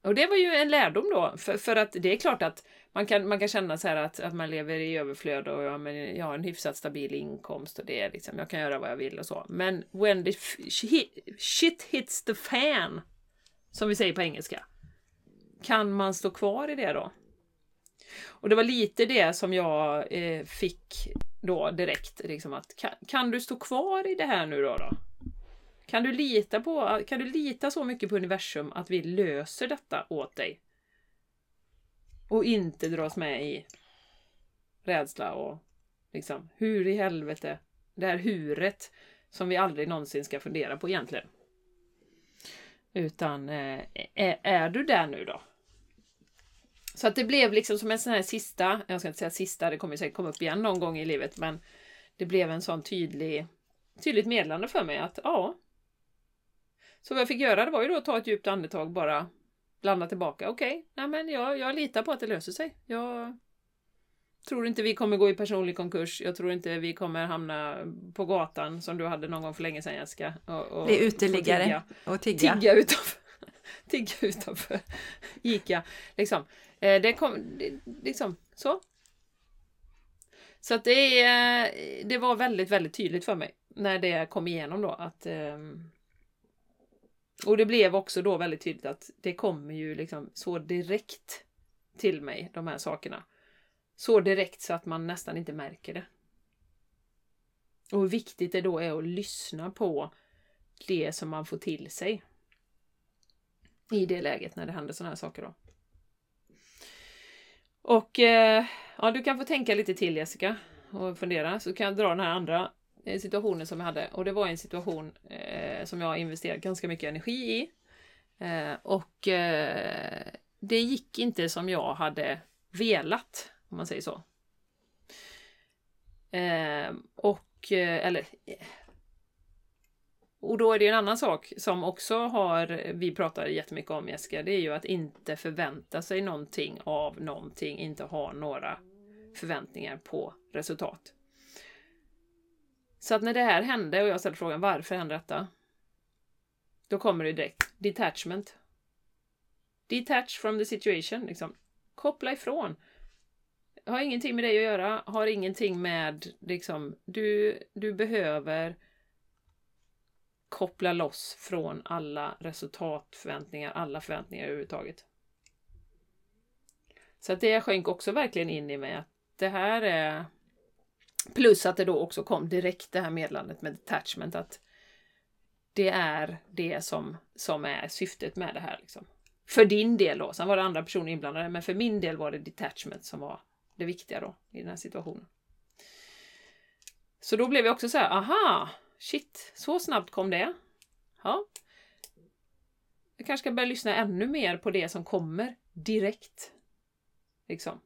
och det var ju en lärdom då, för, för att det är klart att man kan, man kan känna så här att, att man lever i överflöd och ja, men jag har en hyfsat stabil inkomst och det är liksom, jag kan göra vad jag vill och så. Men when the shit hits the fan, som vi säger på engelska, kan man stå kvar i det då? Och det var lite det som jag eh, fick då direkt, liksom att kan, kan, du stå kvar i det här nu då? då? Kan du lita på, kan du lita så mycket på universum att vi löser detta åt dig? Och inte dras med i rädsla och liksom, hur i helvete? Det här huret som vi aldrig någonsin ska fundera på egentligen. Utan eh, är, är, du där nu då? Så att det blev liksom som en sån här sista, jag ska inte säga sista, det kommer säkert komma upp igen någon gång i livet, men det blev en sån tydlig, tydligt meddelande för mig att ja. Så vad jag fick göra det var ju då att ta ett djupt andetag bara blanda tillbaka. Okej, okay, nej men jag, jag litar på att det löser sig. Jag tror inte vi kommer gå i personlig konkurs. Jag tror inte vi kommer hamna på gatan som du hade någon gång för länge sedan Jessica. Och, och Bli uteliggare tigga, och tigga. Tigga utanför, tigga utanför Ica. Liksom. Eh, det kom, det, liksom så. Så att det, det var väldigt, väldigt tydligt för mig när det kom igenom då att um, och det blev också då väldigt tydligt att det kommer ju liksom så direkt till mig, de här sakerna. Så direkt så att man nästan inte märker det. Och hur viktigt det då är att lyssna på det som man får till sig. I det läget när det händer sådana här saker då. Och eh, ja, du kan få tänka lite till Jessica och fundera så kan jag dra den här andra eh, situationen som jag hade och det var en situation eh, Eh, som jag har investerat ganska mycket energi i. Eh, och eh, det gick inte som jag hade velat, om man säger så. Eh, och, eh, eller eh, och då är det en annan sak som också har, vi pratar jättemycket om Jessica, det är ju att inte förvänta sig någonting av någonting, inte ha några förväntningar på resultat. Så att när det här hände och jag ställde frågan varför hände detta? Då kommer det direkt detachment. Detach from the situation. Liksom. Koppla ifrån. Har ingenting med dig att göra, har ingenting med liksom, du, du behöver koppla loss från alla resultatförväntningar, alla förväntningar överhuvudtaget. Så att det sjönk också verkligen in i mig att det här är Plus att det då också kom direkt det här meddelandet med detachment att det är det som, som är syftet med det här. Liksom. För din del då, sen var det andra personer inblandade, men för min del var det detachment som var det viktiga då i den här situationen. Så då blev jag också så här, aha, shit, så snabbt kom det. Ja. Jag kanske ska börja lyssna ännu mer på det som kommer direkt. Liksom.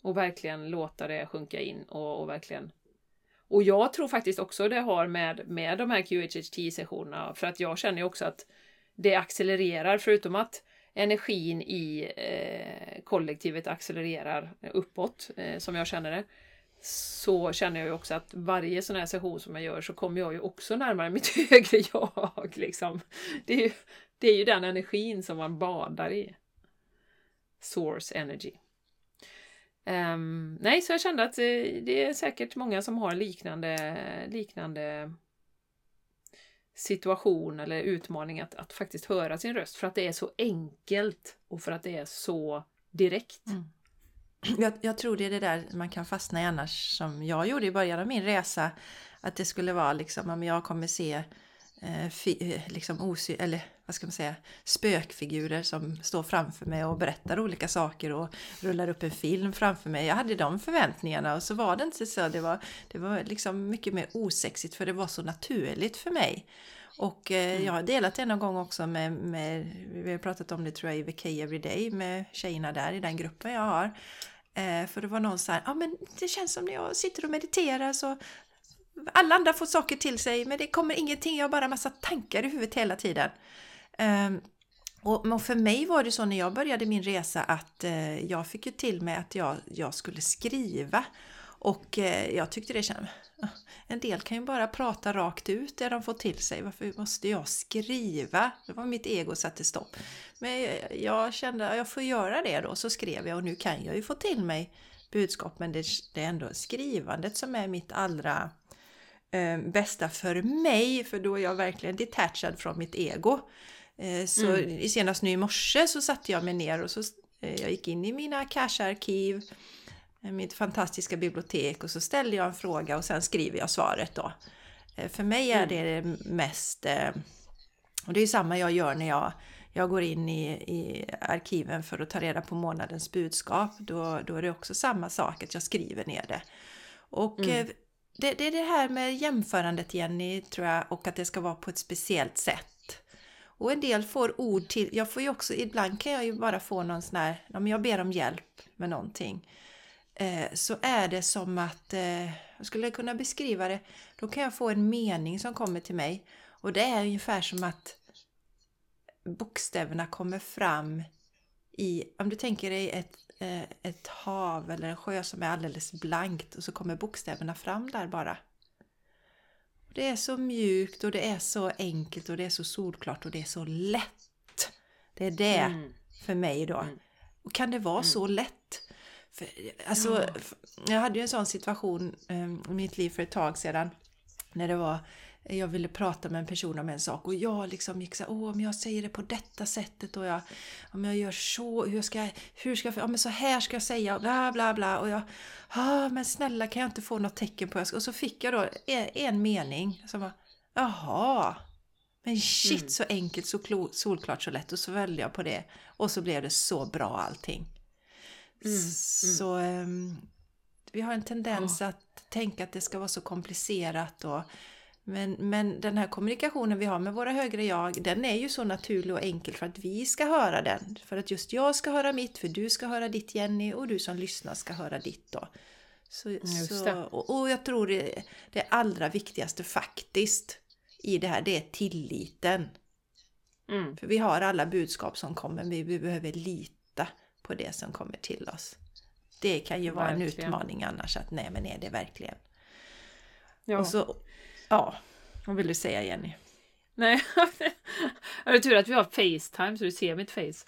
Och verkligen låta det sjunka in och, och verkligen och jag tror faktiskt också det har med, med de här QHHT-sessionerna, för att jag känner ju också att det accelererar, förutom att energin i eh, kollektivet accelererar uppåt, eh, som jag känner det, så känner jag ju också att varje sån här session som jag gör så kommer jag ju också närmare mitt högre jag. Liksom. Det, är ju, det är ju den energin som man badar i. Source energy. Um, nej, så jag kände att eh, det är säkert många som har liknande, liknande situation eller utmaning att, att faktiskt höra sin röst för att det är så enkelt och för att det är så direkt. Mm. Jag, jag, tror det är det där man kan fastna i annars som jag gjorde i början av min resa. Att det skulle vara liksom om jag kommer se eh, fi, eh, liksom osy, eller vad ska man säga, spökfigurer som står framför mig och berättar olika saker och rullar upp en film framför mig. Jag hade de förväntningarna och så var det inte så. Det var, det var liksom mycket mer osexigt för det var så naturligt för mig. Och eh, mm. jag har delat det någon gång också med, med, vi har pratat om det tror jag i VK Everyday med tjejerna där i den gruppen jag har. Eh, för det var någon så här, ja men det känns som när jag sitter och mediterar så alla andra får saker till sig men det kommer ingenting, jag har bara massa tankar i huvudet hela tiden. Ehm, och, för mig var det så när jag började min resa att eh, jag fick ju till mig att jag, jag skulle skriva. Och eh, jag tyckte det kändes... En del kan ju bara prata rakt ut det de får till sig. Varför måste jag skriva? Det var mitt ego satte stopp. Men jag kände att jag får göra det då, så skrev jag och nu kan jag ju få till mig budskap. Men det, det är ändå skrivandet som är mitt allra eh, bästa för mig, för då är jag verkligen detachad från mitt ego. Eh, så mm. senast nu i morse så satte jag mig ner och så eh, jag gick in i mina cache-arkiv Eh, mitt fantastiska bibliotek och så ställer jag en fråga och sen skriver jag svaret då. För mig är det det mest... Och det är samma jag gör när jag, jag går in i, i arkiven för att ta reda på månadens budskap. Då, då är det också samma sak, att jag skriver ner det. Och mm. det, det är det här med jämförandet Jenny, tror jag, och att det ska vara på ett speciellt sätt. Och en del får ord till, jag får ju också, ibland kan jag ju bara få någon sån här, om jag ber om hjälp med någonting. Eh, så är det som att, eh, jag skulle kunna beskriva det, då kan jag få en mening som kommer till mig och det är ungefär som att bokstäverna kommer fram i, om du tänker dig ett, eh, ett hav eller en sjö som är alldeles blankt och så kommer bokstäverna fram där bara. Det är så mjukt och det är så enkelt och det är så solklart och det är så lätt. Det är det mm. för mig då. Mm. Och kan det vara mm. så lätt? För, alltså, ja. Jag hade ju en sån situation um, i mitt liv för ett tag sedan. När det var jag ville prata med en person om en sak och jag liksom gick så här, åh om jag säger det på detta sättet och jag, om jag gör så, hur ska jag, hur ska jag, ja men så här ska jag säga, bla bla bla och jag, ja men snälla kan jag inte få något tecken på det? Och så fick jag då en, en mening som var, jaha, men shit mm. så enkelt, så solklart, så lätt och så välde jag på det och så blev det så bra allting. Mm, mm. Så um, vi har en tendens oh. att tänka att det ska vara så komplicerat och men, men den här kommunikationen vi har med våra högre jag, den är ju så naturlig och enkel för att vi ska höra den. För att just jag ska höra mitt, för du ska höra ditt Jenny och du som lyssnar ska höra ditt då. Så, så och, och, jag tror det, det allra viktigaste faktiskt i det här, det är tilliten. Mm. För vi har alla budskap som kommer, men vi behöver lita på det som kommer till oss. Det kan ju vara verkligen. en utmaning annars att nej men är det verkligen? Ja. Och så, ja, vad vill du säga Jenny? Nej, det är tur att vi har Facetime så du ser mitt face.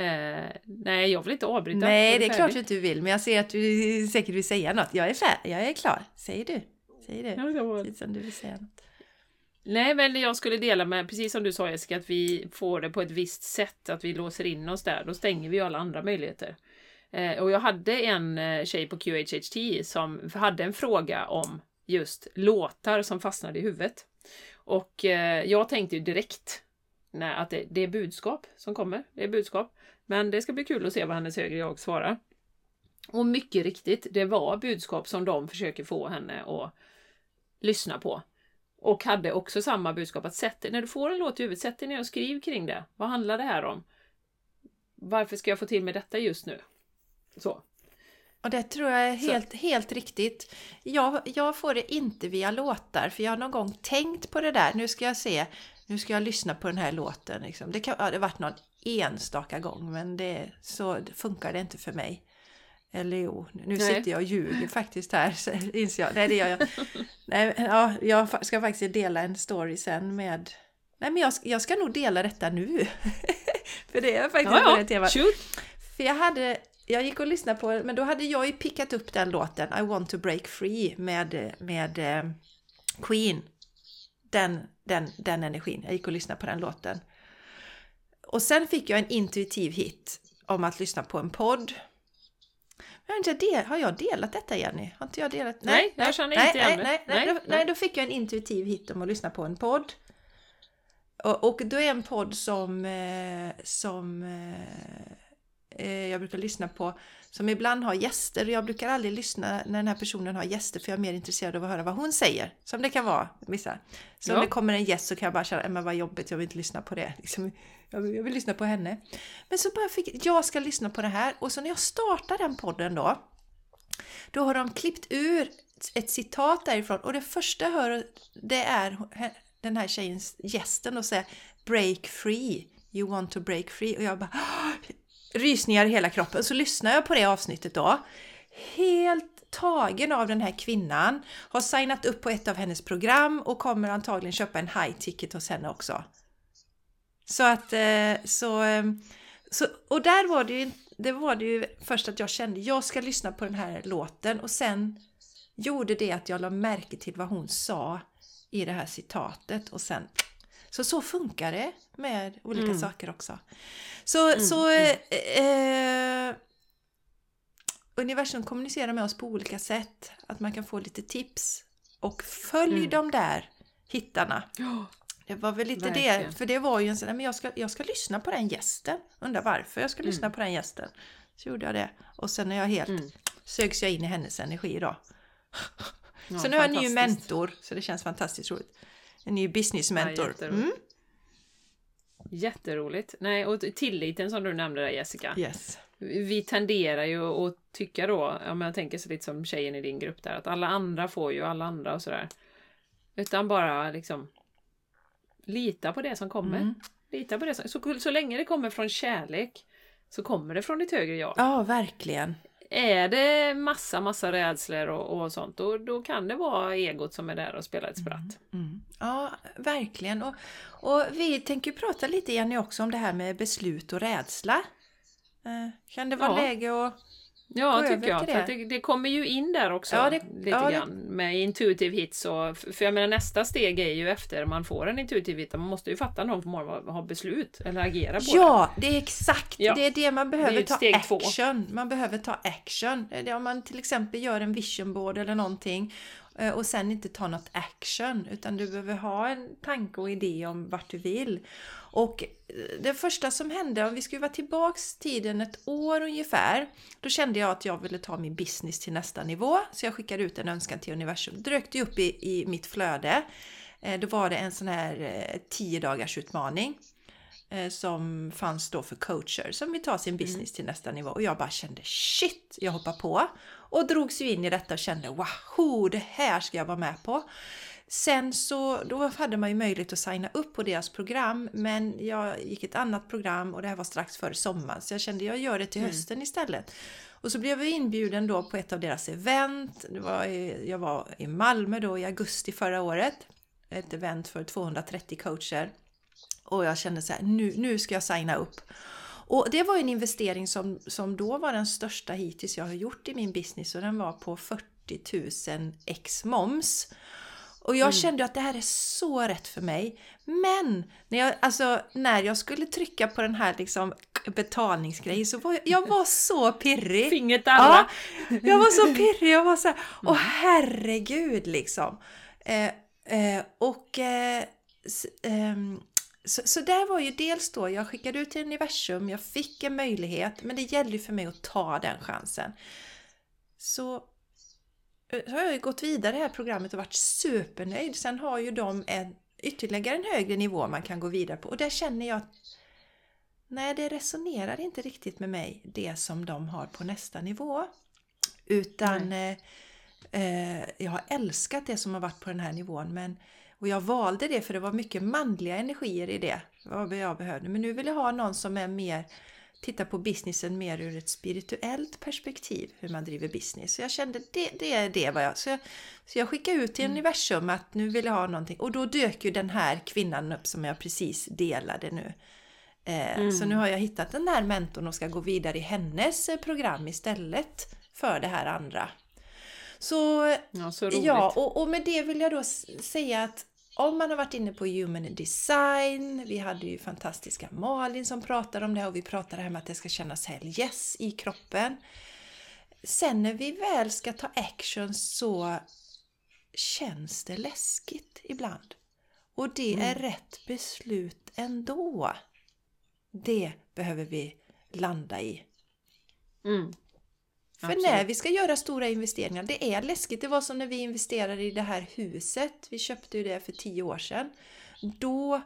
Eh, nej, jag vill inte avbryta. Nej, det är klart att du vill, men jag ser att du säkert vill säga något. Jag är, färdig, jag är klar. Säger du. Säger du. Ja, Precis som du vill säga något. Nej, men jag skulle dela med, precis som du sa Jessica, att vi får det på ett visst sätt, att vi låser in oss där. Då stänger vi alla andra möjligheter. Eh, och jag hade en eh, tjej på QHHT som hade en fråga om just låtar som fastnade i huvudet. Och eh, jag tänkte ju direkt nej, att det, det, är budskap som kommer. Det är budskap. Men det ska bli kul att se vad hennes högre jag svarar. Och mycket riktigt, det var budskap som de försöker få henne att lyssna på. Och hade också samma budskap att sätt när du får en låt i huvudet, sätt dig ner och skriv kring det. Vad handlar det här om? Varför ska jag få till mig detta just nu? Så. Och det tror jag är helt, helt riktigt. Jag, jag får det inte via låtar, för jag har någon gång tänkt på det där. Nu ska jag se, nu ska jag lyssna på den här låten. Liksom. Det kan ja, det varit någon enstaka gång, men det, så funkar det inte för mig. Eller jo, nu Nej. sitter jag och ljuger faktiskt här, så inser jag. Nej, det gör jag. Nej, ja, jag ska faktiskt dela en story sen med... Nej, men jag, jag ska nog dela detta nu. För det är faktiskt ja, ja. det temat. För jag hade... Jag gick och lyssnade på men då hade jag ju pickat upp den låten I want to break free med, med eh, Queen. den, den, den energin. Jag gick och lyssnade på den låten. Och sen fick jag en intuitiv hit om att lyssna på en podd. Men jag del, har jag delat detta Jenny? Har inte jag delat? Nej, jag känner nej, inte nej, igen det. nej, nej, Nej, då, nej. nej, då fick jag en intuitiv hit om att lyssna på en podd. Och, och då är en podd som, eh, som eh, jag brukar lyssna på som ibland har gäster. Jag brukar aldrig lyssna när den här personen har gäster för jag är mer intresserad av att höra vad hon säger. Som det kan vara vissa. Så om Ja. det kommer en gäst så kan jag bara känna, "Äh, men vad jobbigt, jag vill inte lyssna på det. Liksom, jag, vill, jag vill lyssna på henne. Men så bara fick jag ska lyssna på det här och så när jag startar den podden då då har de klippt ur ett citat därifrån och det första jag hör det är den här tjejens gästen och säger Break free, you want to break free och jag bara rysningar i hela kroppen. Så lyssnar jag på det avsnittet då. Helt tagen av den här kvinnan, har signat upp på ett av hennes program och kommer antagligen köpa en high ticket hos henne också. Så att eh, så, ehm, så och där var det ju det var det ju först att jag kände jag ska lyssna på den här låten och sen gjorde det att jag la märke till vad hon sa i det här citatet och sen så så funkar det med olika Mm. saker också. Så, Mm, så eh, eh, universum kommunicerar med oss på olika sätt. Att man kan få lite tips och följ Mm. de där hittarna. Ja, Det var väl lite Verkligen. det, för det var ju en sån där, men jag ska, jag ska lyssna på den gästen. Undrar varför jag ska Mm. lyssna på den gästen. Så gjorde jag det. Och sen är jag helt, Mm. sögs jag in i hennes energi då. Ja, så nu har jag en ny mentor, så det känns fantastiskt roligt. En ny business mentor. jätteroligt. mm. Jätteroligt. Nej, och tilliten som du nämnde där Jessica. Yes. Vi tenderar ju att tycka då, ja, men jag tänker så lite som tjejen i din grupp där, att alla andra får ju alla andra och sådär. Utan bara liksom lita på det som kommer. Mm. Lita på det som, så, så länge det kommer från kärlek så kommer det från ditt högre jag. Ja, verkligen. Är det massa, massa rädslor och, och sånt, då, då kan det vara egot som är där och spelar ett spratt. Mm. Ja, verkligen. Och, och vi tänker prata lite Jenny också om det här med beslut och rädsla. Eh, Kan det vara Ja. läge att... Ja, Gå tycker jag. till För det. det, det kommer ju in där också Ja, det- lite ja, det- grann med intuitive hits. Och, för jag menar nästa steg är ju efter man får en intuitive hit, man måste ju fatta någon form av ha beslut eller agera på det. Ja, det är exakt Ja. det är det man Det behöver ta steg två. action. Man behöver ta action. Det är Om man till exempel gör en vision board eller någonting eh, och sen inte tar något action utan du behöver ha en tanke och idé om vart du vill. Och eh, det första som hände, om vi skulle vara tillbaks tiden ett år ungefär, då kände jag att jag ville ta min business till nästa nivå. Så jag skickade ut en önskan till universum. Det upp i, i mitt flöde. Eh, Då var det en sån här eh, 10 dagars utmaning eh, som fanns då för coacher som vill ta sin business till nästa nivå. Och jag bara kände shit, jag hoppar på. Och drogs ju in i detta och kände wow, det här ska jag vara med på. Sen så, då hade man ju möjlighet att signa upp på deras program men jag gick ett annat program och det här var strax före sommaren så jag kände jag gör det till hösten istället. Och så blev jag inbjuden då på ett av deras event. Det var i, jag var i Malmö då i augusti förra året. Ett event för 230 coacher. Och jag kände så här, nu, nu ska jag signa upp. Och det var en investering som, som då var den största hittills jag har gjort i min business och den var på 40 000 ex moms. Och jag kände att det här är så rätt för mig. Men när jag, alltså, när jag skulle trycka på den här liksom, betalningsgrejen så var jag, var så pirrig. Fingret Ja, jag var så pirrig, jag var så här, åh herregud liksom. Eh, eh, och eh, ehm, så, så där var ju dels då, jag skickade ut till universum, jag fick en möjlighet, men det gäller ju för mig att ta den chansen. Så, eh, så har jag ju gått vidare i det här programmet och varit supernöjd. Sen har ju de en, ytterligare en högre nivå man kan gå vidare på och där känner jag att Nej, det resonerar inte riktigt med mig, det som de har på nästa nivå. Utan eh, eh, jag har älskat det som har varit på den här nivån. Men, och jag valde det för det var mycket manliga energier i det. Vad jag behövde. Men nu vill jag ha någon som är mer titta på businessen mer ur ett spirituellt perspektiv, hur man driver business. Så jag kände det, det är det vad jag... Så jag, så jag skickade ut till universum att nu vill jag ha någonting. Och då dök ju den här kvinnan upp som jag precis delade nu. Eh, Så nu har jag hittat den här mentorn och ska gå vidare i hennes eh, program istället för det här andra. Så Ja, så roligt. Ja, och, och med det vill jag då säga att om man har varit inne på human design, vi hade ju fantastiska Malin som pratade om det och vi pratade här med att det ska kännas hell yes i kroppen. Sen när vi väl ska ta action så känns det läskigt ibland. Och det är Mm. rätt beslut ändå. Det behöver vi landa i. Mm. För Absolut. när vi ska göra stora investeringar, det är läskigt. Det var som när vi investerade i det här huset. Vi köpte ju det för tio år sedan. Då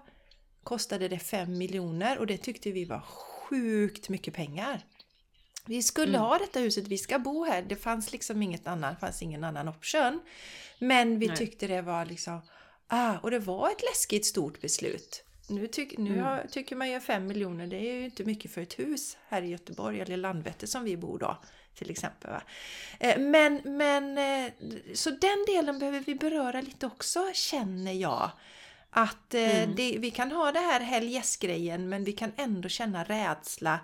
kostade det 5 miljoner och det tyckte vi var sjukt mycket pengar. Vi skulle Mm. ha detta huset, vi ska bo här. Det fanns liksom inget annat, fanns ingen annan option. Men vi Nej. tyckte det var liksom, ah, och det var ett läskigt stort beslut. Nu, tyck, nu Mm. har, tycker man ju 5 miljoner, det är ju inte mycket för ett hus här i Göteborg eller Landvetter som vi bor då till exempel. Va? Eh, Men, men eh, så den delen behöver vi beröra lite också känner jag. Att eh, Mm. det, vi kan ha det här hell yes-grejen men vi kan ändå känna rädsla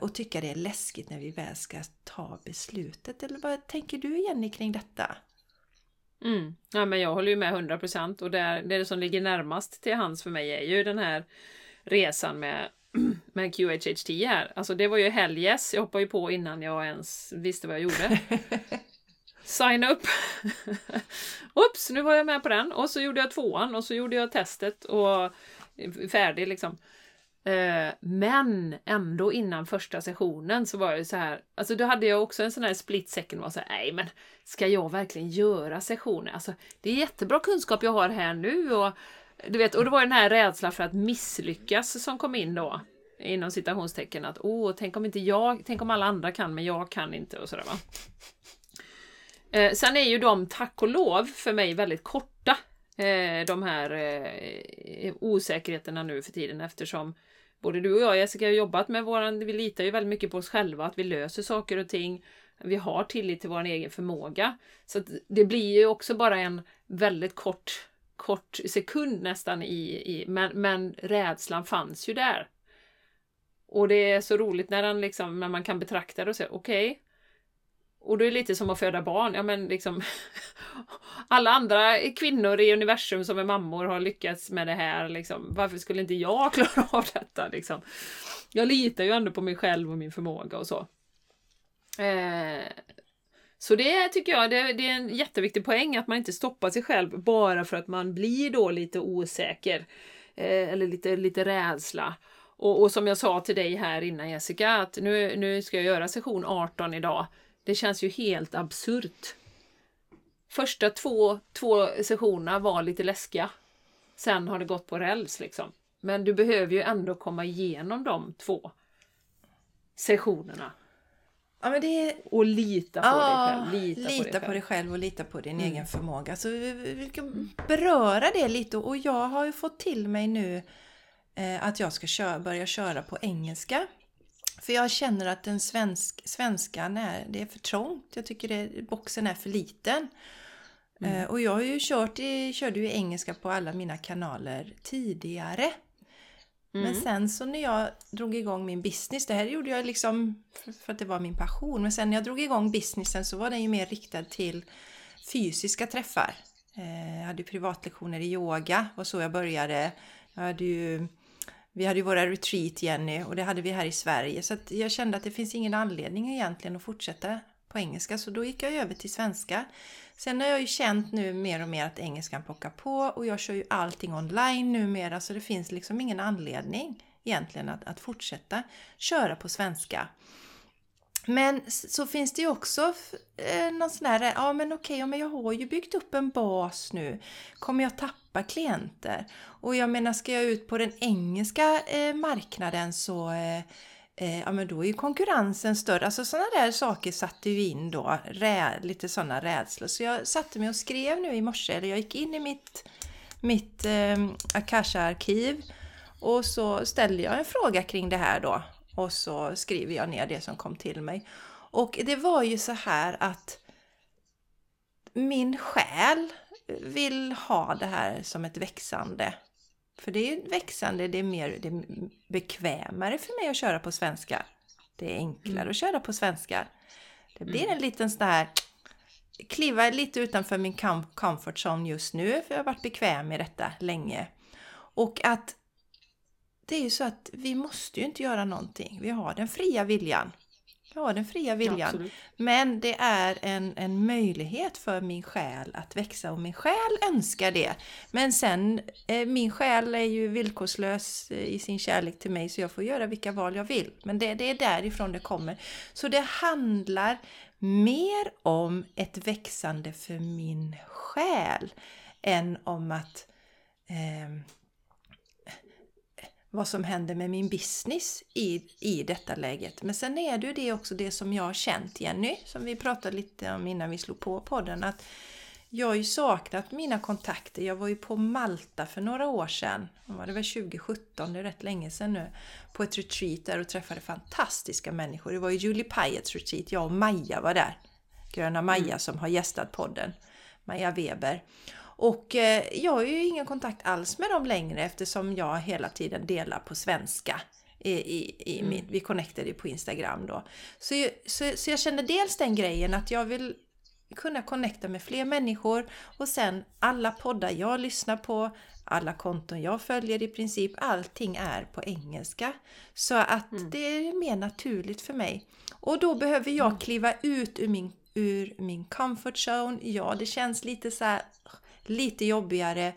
och tycka det är läskigt när vi väl ska ta beslutet. Eller vad tänker du Jenny kring detta? Mm. Ja, men jag håller ju med 100% och det, det som ligger närmast till hands för mig är ju den här resan med, med QHHT här. Alltså det var ju helges, jag hoppade ju på innan jag ens visste vad jag gjorde. Sign up! Oops, nu var jag med på den och så gjorde jag tvåan och så gjorde jag testet och färdig liksom. Eh, Men ändå innan första sessionen så var det så här, alltså då hade jag också en sån här split second var så här, nej men ska jag verkligen göra sessioner? Alltså det är jättebra kunskap jag har här nu och du vet, och det var den här rädslan för att misslyckas som kom in då inom citationstecken att åh, tänk om inte jag, tänk om alla andra kan men jag kan inte och sådär va. Eh, sen är ju de, tack och lov, för mig väldigt korta. Eh, de här eh, osäkerheterna nu för tiden eftersom både du och jag Jessica har jobbat med våran, vi litar ju väldigt mycket på oss själva, att vi löser saker och ting. Vi har tillit till vår egen förmåga. Så att det blir ju också bara en väldigt kort, kort sekund nästan i, i men, men rädslan fanns ju där. Och det är så roligt när, den liksom, när man kan betrakta det och säga okej, och det är lite som att föda barn. Ja, men liksom, alla andra kvinnor i universum som är mammor har lyckats med det här. Liksom. Varför skulle inte jag klara av detta? Liksom? Jag litar ju ändå på mig själv och min förmåga och så. Eh, så det tycker jag det, det är en jätteviktig poäng att man inte stoppar sig själv bara för att man blir då lite osäker. Eh, eller lite, lite rädsla. Och, och som jag sa till dig här innan Jessica, att nu, nu ska jag göra session 18 idag. Det känns ju helt absurt. Första två, två sessionerna var lite läskiga. Sen har det gått på räls liksom. Men du behöver ju ändå komma igenom de två sessionerna. Ja, men det Och lita på dig själv. Lita, lita på dig själv. själv och lita på din Mm. egen förmåga. Så vi, vi vi kan beröra det lite och jag har ju fått till mig nu eh, att jag ska köra, börja köra på engelska. För jag känner att den svensk, svenskan är, det är för trångt. Jag tycker det, boxen är för liten. Mm. Eh, och jag har ju kört i, körde ju engelska på alla mina kanaler tidigare. Men Mm. sen så när jag drog igång min business, det här gjorde jag liksom för- att det var min passion, men sen när jag drog igång businessen så var den ju mer riktad till fysiska träffar. Eh, Jag hade ju privatlektioner i yoga, var så jag började. Jag hade ju, vi hade ju våra retreat Jenny och det hade vi här i Sverige så att jag kände att det finns ingen anledning egentligen att fortsätta på engelska så då gick jag över till svenska. Sen har jag ju känt nu mer och mer att engelskan pockar på och jag kör ju allting online numera så det finns liksom ingen anledning egentligen att, att fortsätta köra på svenska. Men så finns det ju också eh, någon sån här, ja men okej, ja, men jag har ju byggt upp en bas nu. Kommer jag tappa klienter? Och jag menar, ska jag ut på den engelska eh, marknaden så eh, eh, ja men då är ju konkurrensen större. Alltså sådana där saker satte ju in då, rä, lite sådana rädslor. Så jag satte mig och skrev nu i morse, eller jag gick in i mitt, mitt eh, Akasha-arkiv och så ställde jag en fråga kring det här då. Och så skriver jag ner det som kom till mig. Och det var ju så här att min själ vill ha det här som ett växande. För det är växande, det är mer det är bekvämare för mig att köra på svenska. Det är enklare Mm. att köra på svenska. Det blir Mm. en liten sån här kliva lite utanför min com comfort zone just nu, för jag har varit bekväm i detta länge. Och att det är ju så att vi måste ju inte göra någonting. Vi har den fria viljan. Har den fria viljan. Absolut. Men det är en, en möjlighet för min själ att växa och min själ önskar det. Men sen, eh, min själ är ju villkorslös eh, i sin kärlek till mig så jag får göra vilka val jag vill. Men det, det är därifrån det kommer. Så det handlar mer om ett växande för min själ än om att ehm, vad som händer med min business i, i detta läget. Men sen är det ju det också det som jag har känt Jenny, som vi pratade lite om innan vi slog på podden, att jag har ju saknat mina kontakter. Jag var ju på Malta för några år sedan, var det var 2017, det är rätt länge sedan nu, på ett retreat där och träffade fantastiska människor. Det var ju Julie Pyatt's retreat, jag och Maja var där. Gröna Maja Mm. som har gästat podden, Maja Weber. Och eh, jag har ju ingen kontakt alls med dem längre eftersom jag hela tiden delar på svenska. I, i, i Mm. min, vi connectade på Instagram då. Så, så, så jag kände dels den grejen att jag vill kunna connecta med fler människor och sen alla poddar jag lyssnar på, alla konton jag följer i princip, allting är på engelska. Så att Mm. det är mer naturligt för mig. Och då behöver jag Mm. kliva ut ur min, ur min comfort zone. Ja, det känns lite så här, lite jobbigare.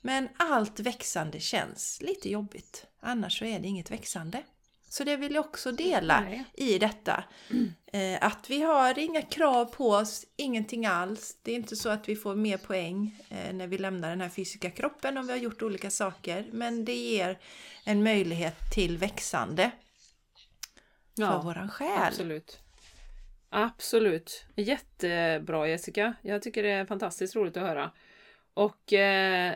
Men allt växande känns lite jobbigt. Annars så är det inget växande. Så det vill jag också dela Nej. i detta. Eh, att vi har inga krav på oss, ingenting alls. Det är inte så att vi får mer poäng eh, när vi lämnar den här fysiska kroppen om vi har gjort olika saker. Men det ger en möjlighet till växande för Ja, våran själ. absolut. Absolut. Jättebra Jessica. Jag tycker det är fantastiskt roligt att höra. Och eh,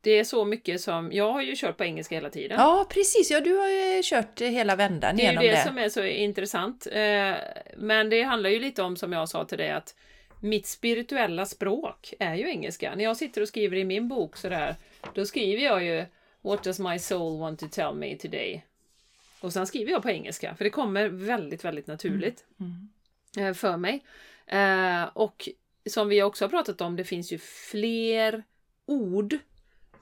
det är så mycket som... Jag har ju kört på engelska hela tiden. Ja, precis. Ja, du har ju kört hela vändan Det är ju genom det, det. som är så intressant. Eh, men det handlar ju lite om, som jag sa till dig, att mitt spirituella språk är ju engelska. När jag sitter och skriver i min bok sådär, då skriver jag ju What does my soul want to tell me today? Och sen skriver jag på engelska, för det kommer väldigt, väldigt naturligt Mm. eh, för mig. Eh, och som vi också har pratat om, det finns ju fler ord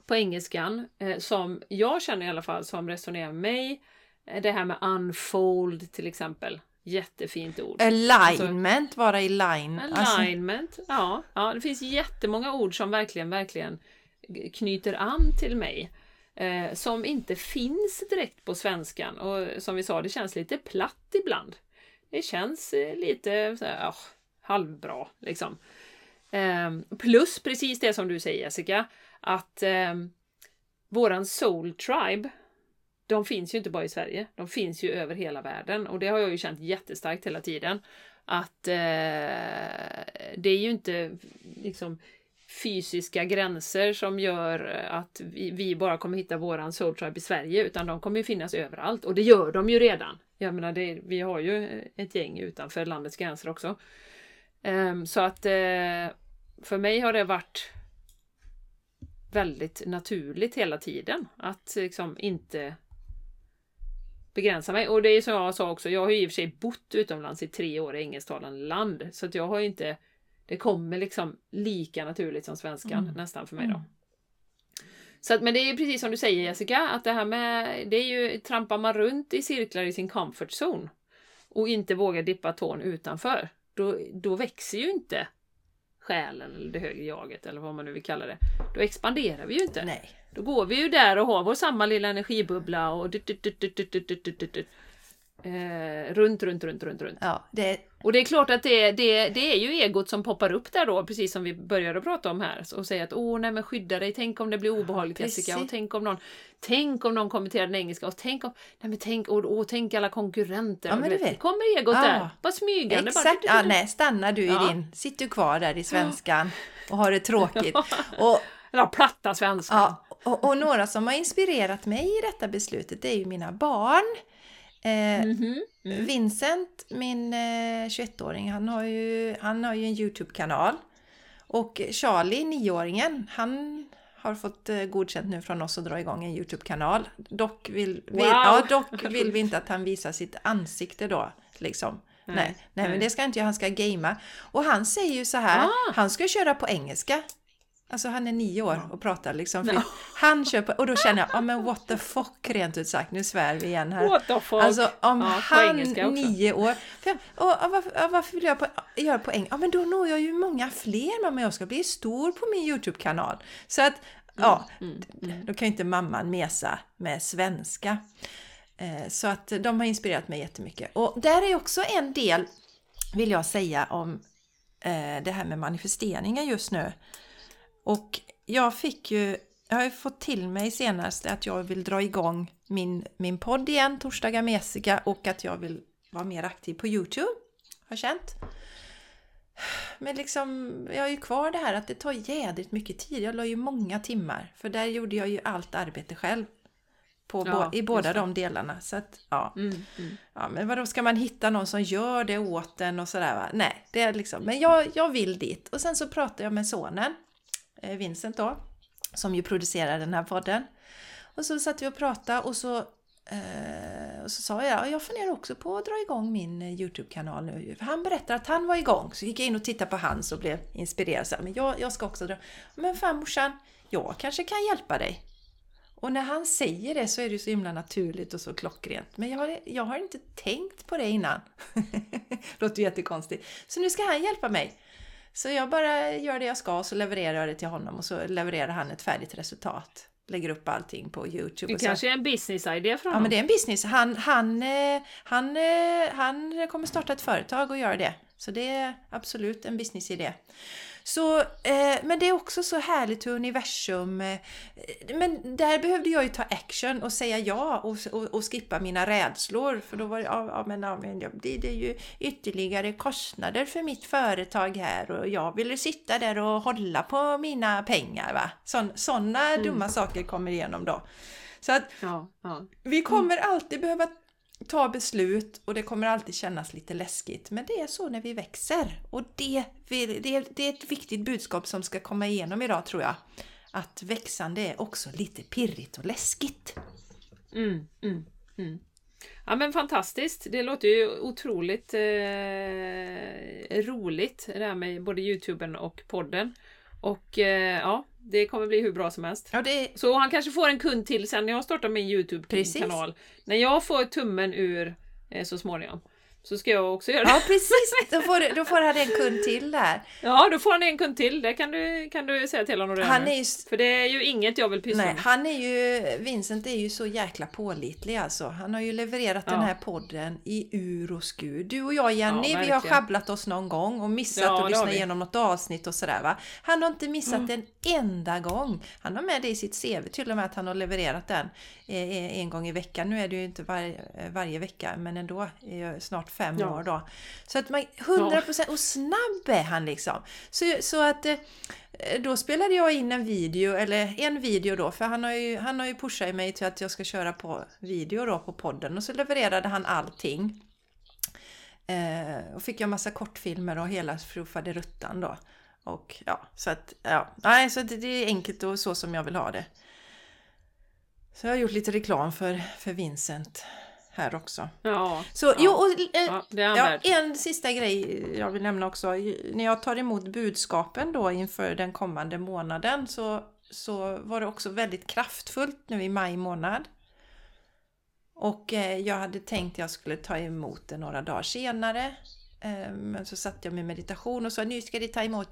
på engelskan eh, som jag känner i alla fall som resonerar med mig. Eh, Det här med unfold till exempel. Jättefint ord. Alignment, vara i line. Alltså, Alignment, ja, ja. Det finns jättemånga ord som verkligen, verkligen knyter an till mig. Eh, som inte finns direkt på svenskan. Och som vi sa, det känns lite platt ibland. Det känns eh, lite så här, ah, halvbra liksom. Ehm, plus precis det som du säger Jessica, att ehm, våran soul tribe, de finns ju inte bara i Sverige, de finns ju över hela världen och det har jag ju känt jättestarkt hela tiden. Att eh, det är ju inte liksom fysiska gränser som gör att vi, vi bara kommer hitta våran soul tribe i Sverige utan de kommer ju finnas överallt och det gör de ju redan. Jag menar, det, vi har ju ett gäng utanför landets gränser också. Ehm, så att eh, för mig har det varit väldigt naturligt hela tiden att liksom inte begränsa mig. Och det är som jag sa också, jag har ju i och för sig bott utomlands i tre år i engelsktalande land. Så att jag har ju inte, det kommer liksom lika naturligt som svenskan Mm. nästan för mig då. Mm. Så att, men det är precis som du säger Jessica, att det här med, det är ju, trampar man runt i cirklar i sin comfort zone och inte vågar dippa tån utanför, då, då växer ju inte själen eller det högre jaget eller vad man nu vill kalla det. Då expanderar vi ju inte. Nej. Då går vi ju där och har vår samma lilla energibubbla och runt, runt, runt, runt, runt. Ja, det är och det är klart att det, det, det är ju egot som poppar upp där då, precis som vi började prata om här. Och säger att åh nej men skydda dig, tänk om det blir obehagligt. Jessica, och tänk om någon Tänk om någon kommenterar den engelska och tänk om, nej men tänk, och, och tänk alla konkurrenter. Ja, men du du vet, vet. kommer egot Ja. där, bara smygande. exakt. Bara, Ja, nej, stannar du i din, sitter du kvar där i svenskan och har det tråkigt. Och, Eller platta svenska. ja, och, och några som har inspirerat mig i detta beslutet det är ju mina barn. Eh, Mhm. Mm. Vincent, min eh, 21-åring, han har ju, han har ju en Youtube-kanal. Och Charlie, 9-åringen, han har fått eh, godkänt nu från oss att dra igång en Youtube-kanal. Dock vill, vi, Wow! ja, dock vill vi inte att han visar sitt ansikte då. Liksom. nej, nej, nej, men det ska inte jag. Han ska gamea. Och han säger ju så här, Ah. han ska köra på engelska. Alltså han är nio år och pratar liksom. För Ja. Han på, och då känner jag, ja men what the fuck rent ut sagt, nu svär vi igen här. What the fuck? Alltså om Ja, han, nio år, för, och, och, varför, och varför vill jag på, göra på engelska? Ja men då når jag ju många fler mamma, jag ska bli stor på min Youtube-kanal. Så att, ja, mm, då kan ju inte mamman mesa med svenska. Eh, Så att de har inspirerat mig jättemycket. Och där är också en del, vill jag säga, om eh, det här med manifesteringar just nu. Och jag fick ju, jag har ju fått till mig senast att jag vill dra igång min, min podd igen, Torsdagar med Jessica, och att jag vill vara mer aktiv på Youtube. Har känt. Men liksom, jag har ju kvar det här att det tar jädrigt mycket tid. Jag la ju många timmar, för där gjorde jag ju allt arbete själv. På, Ja, I båda de delarna. Så att, ja. Mm, mm. Ja, men vadå, ska man hitta någon som gör det åt en och sådär va? Nej, det är liksom, men jag, jag vill dit. Och sen så pratade jag med sonen, Eh, Vincent då, som ju producerar den här podden. Och så satt vi och pratade och så, eh, och så sa jag, jag funderar också på att dra igång min eh, Youtube-kanal nu. För Han berättade att han var igång, så gick jag in och tittade på hans och blev inspirerad. Så, men jag, jag ska också dra. Men fan morsan, jag kanske kan hjälpa dig. Och när han säger det så är det så himla naturligt och så klockrent. Men jag har, jag har inte tänkt på det innan. Låter ju jättekonstigt. Så nu ska han hjälpa mig. Så jag bara gör det jag ska och så levererar jag det till honom och så levererar han ett färdigt resultat. Lägger upp allting på Youtube. Det kanske är en business-idé från Ja honom. men det är en business. Han, han, eh, han, eh, han kommer starta ett företag och göra det. Så det är absolut en businessidé. Så, eh, men det är också så härligt hur universum... Eh, men där behövde jag ju ta action och säga ja och, och, och skippa mina rädslor. För då var det, ja, men, ja, men det, det är ju ytterligare kostnader för mitt företag här och jag ville sitta där och hålla på mina pengar. va Sådana dumma saker kommer igenom då. Så att Ja, ja. vi kommer alltid behöva ta beslut och det kommer alltid kännas lite läskigt. Men det är så när vi växer. Och det, det är ett viktigt budskap som ska komma igenom idag tror jag. Att växande är också lite pirrigt och läskigt. Mm, mm, mm. Ja men fantastiskt. Det låter ju otroligt eh, roligt det här med både Youtuben och podden. Och eh, ja, det kommer bli hur bra som helst. Ja, det Så han kanske får en kund till sen när jag startar min Youtube-kanal. När jag får tummen ur eh, så småningom. Så ska jag också göra det. ja precis, då får, då får han en kund till där. Ja, då får han en kund till. Det kan du, kan du säga till honom redan Han är ju, För det är ju inget jag vill pyssla med. han är ju, Vincent är ju så jäkla pålitlig alltså. Han har ju levererat den Ja. här podden i ur och skur. Du och jag Jenny, Ja, vi har schabblat oss någon gång och missat Ja, att lyssna igenom något avsnitt och sådär va. Han har inte missat Mm. en enda gång. Han har med det i sitt CV till och med att han har levererat den eh, en gång i veckan. Nu är det ju inte var, eh, varje vecka men ändå eh, snart fem Ja. år då. Så att man, 100% procent och snabb är han liksom. Så, så att eh, då spelade jag in en video, eller en video då, för han har ju, han har ju pushat mig till att jag ska köra på video då på podden och så levererade han allting. Eh, och fick jag massa kortfilmer och hela fruffade ruttan då. Och ja, så att ja, nej, så det, det är enkelt och så som jag vill ha det. Så jag har gjort lite reklam för, för Vincent här också. Ja, Så ja. jo, och, eh, ja, en sista grej jag vill nämna också. När jag tar emot budskapen då inför den kommande månaden så, så var det också väldigt kraftfullt nu i maj månad. Och eh, jag hade tänkt jag skulle ta emot det några dagar senare. Eh, men så satte jag med meditation och sa nu ska de ta emot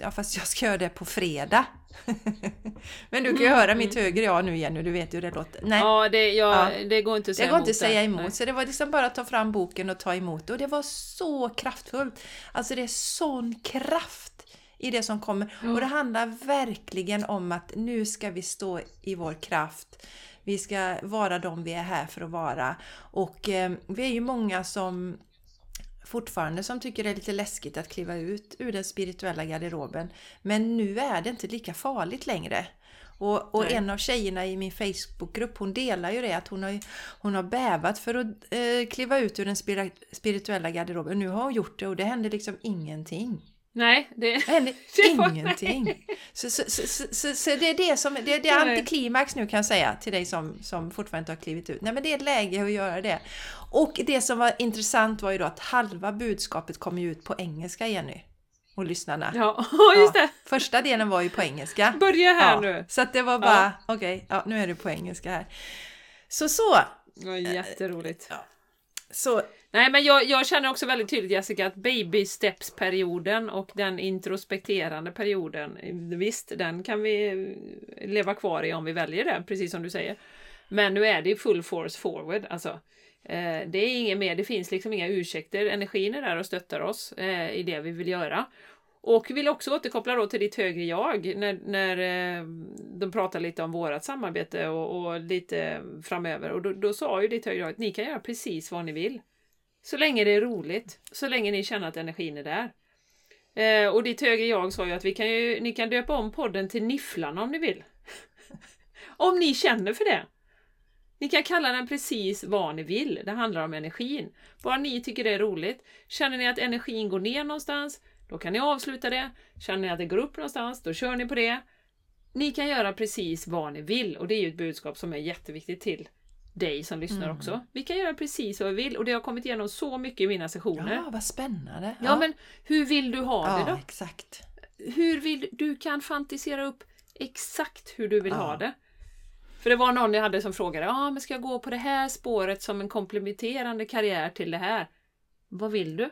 ja, fast jag ska göra det på fredag. men du kan ju höra mitt högre jag nu Jenny, du vet hur det låter. Nej. Ja, det, ja, Ja. det går inte att Det säga går inte emot att säga det. emot, Nej. så det var liksom bara att ta fram boken och ta emot det. Och det var så kraftfullt. Alltså det är sån kraft i det som kommer. Och det handlar verkligen om att nu ska vi stå i vår kraft. Vi ska vara de vi är här för att vara. Och eh, vi är ju många som fortfarande som tycker det är lite läskigt att kliva ut ur den spirituella garderoben. Men nu är det inte lika farligt längre. Och, och en av tjejerna i min Facebookgrupp hon delar ju det att hon har, hon har bävat för att eh, kliva ut ur den spirituella garderoben. Nu har hon gjort det och det händer liksom ingenting. Nej, det... Hände Det var- ingenting. Så, så, så, så, det är det som det, det är antiklimax nu kan jag säga till dig som, som fortfarande inte har klivit ut. Nej men det är ett läge att göra det. Och det som var intressant var ju då att halva budskapet kom ju ut på engelska Jenny. Och lyssnarna. Ja, just det! Första delen var ju på engelska. Börja här Ja, nu! Så att det var bara, okej, ja, nu är det på engelska här. Så så. Det var jätteroligt. Så Nej, men jag, jag känner också väldigt tydligt Jessica att baby steps-perioden och den introspekterande perioden, visst, den kan vi leva kvar i om vi väljer det, precis som du säger. Men nu är det full force forward, alltså. Eh, det är inget mer, det finns liksom inga ursäkter. Energin är där och stöttar oss eh, i det vi vill göra. Och vill också återkoppla då till ditt högre jag när, när eh, de pratar lite om vårat samarbete och, och lite framöver. Och då, då sa ju ditt högre jag att ni kan göra precis vad ni vill. Så länge det är roligt, så länge ni känner att energin är där. Eh, och ditt högre jag sa ju att vi kan ju, ni kan döpa om podden till Nifflarna om ni vill. om ni känner för det. Ni kan kalla den precis vad ni vill. Det handlar om energin. Bara ni tycker det är roligt. Känner ni att energin går ner någonstans, då kan ni avsluta det. Känner ni att det går upp någonstans, då kör ni på det. Ni kan göra precis vad ni vill och det är ju ett budskap som är jätteviktigt till dig som lyssnar Mm. också. Vi kan göra precis vad vi vill och det har kommit igenom så mycket i mina sessioner. ja, vad spännande. Ja, men hur vill du ha det ja, då? exakt. Hur vill du kan fantisera upp exakt hur du vill Ja. ha det. För det var någon jag hade som frågade, ja ah, men ska jag gå på det här spåret som en komplementerande karriär till det här? Vad vill du?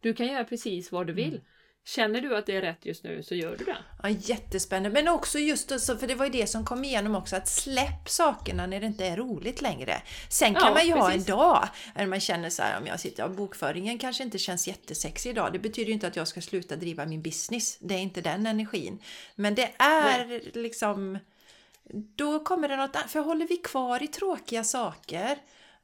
Du kan göra precis vad du vill. Mm. Känner du att det är rätt just nu så gör du det. Ja, jättespännande. Men också just det, så- för det var ju det som kom igenom också, att släpp sakerna när det inte är roligt längre. Sen kan Ja, man ju ha en precis. dag när man känner så här, om jag sitter, ja, bokföringen kanske inte känns jättesexig idag. Det betyder ju inte att jag ska sluta driva min business. Det är inte den energin. Men det är liksom, då kommer det något annat. För håller vi kvar i tråkiga saker,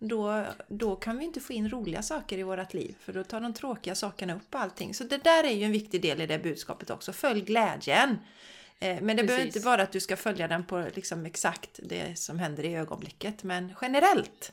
då, då kan vi inte få in roliga saker i vårt liv. För då tar de tråkiga sakerna upp allting. Så det där är ju en viktig del i det budskapet också. Följ glädjen. Eh, Men det behöver Precis. inte vara att du ska följa den på liksom exakt det som händer i ögonblicket. Men generellt.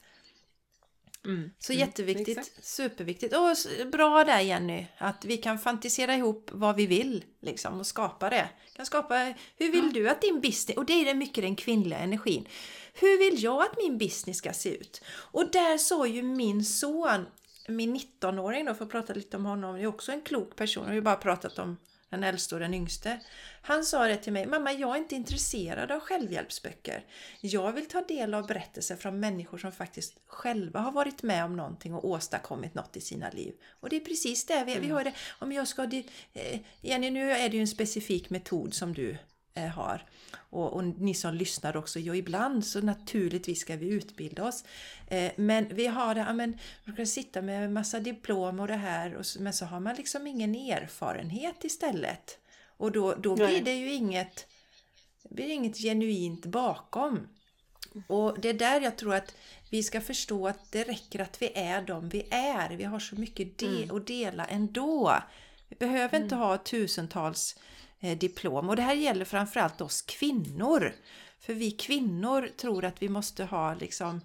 Mm. Så Mm, jätteviktigt, exakt. superviktigt. Och bra där Jenny, att vi kan fantisera ihop vad vi vill liksom, och skapa det. Kan skapa, hur vill du att din business, och det är det mycket den kvinnliga energin. Hur vill jag att min business ska se ut? Och där sa ju min son, min 19-åring då, för att prata lite om honom, är också en klok person. Jag har ju bara pratat om den äldste och den yngste. Han sa det till mig, mamma jag är inte intresserad av självhjälpsböcker. Jag vill ta del av berättelser från människor som faktiskt själva har varit med om någonting och åstadkommit något i sina liv. Och det är precis det, vi, vi har det, om jag ska, eh, Jenny nu är det ju en specifik metod som du har. Och, och ni som lyssnar också, ja ibland så naturligtvis ska vi utbilda oss. Eh, men vi har det, ja, men man kan sitta med massa diplom och det här och, men så har man liksom ingen erfarenhet istället. Och då, då blir Nej. det ju inget, det blir inget genuint bakom. Och det är där jag tror att vi ska förstå att det räcker att vi är de vi är. Vi har så mycket de- Mm. att dela ändå. Vi behöver inte ha tusentals eh, diplom. Och det här gäller framförallt oss kvinnor. För vi kvinnor tror att vi måste ha liksom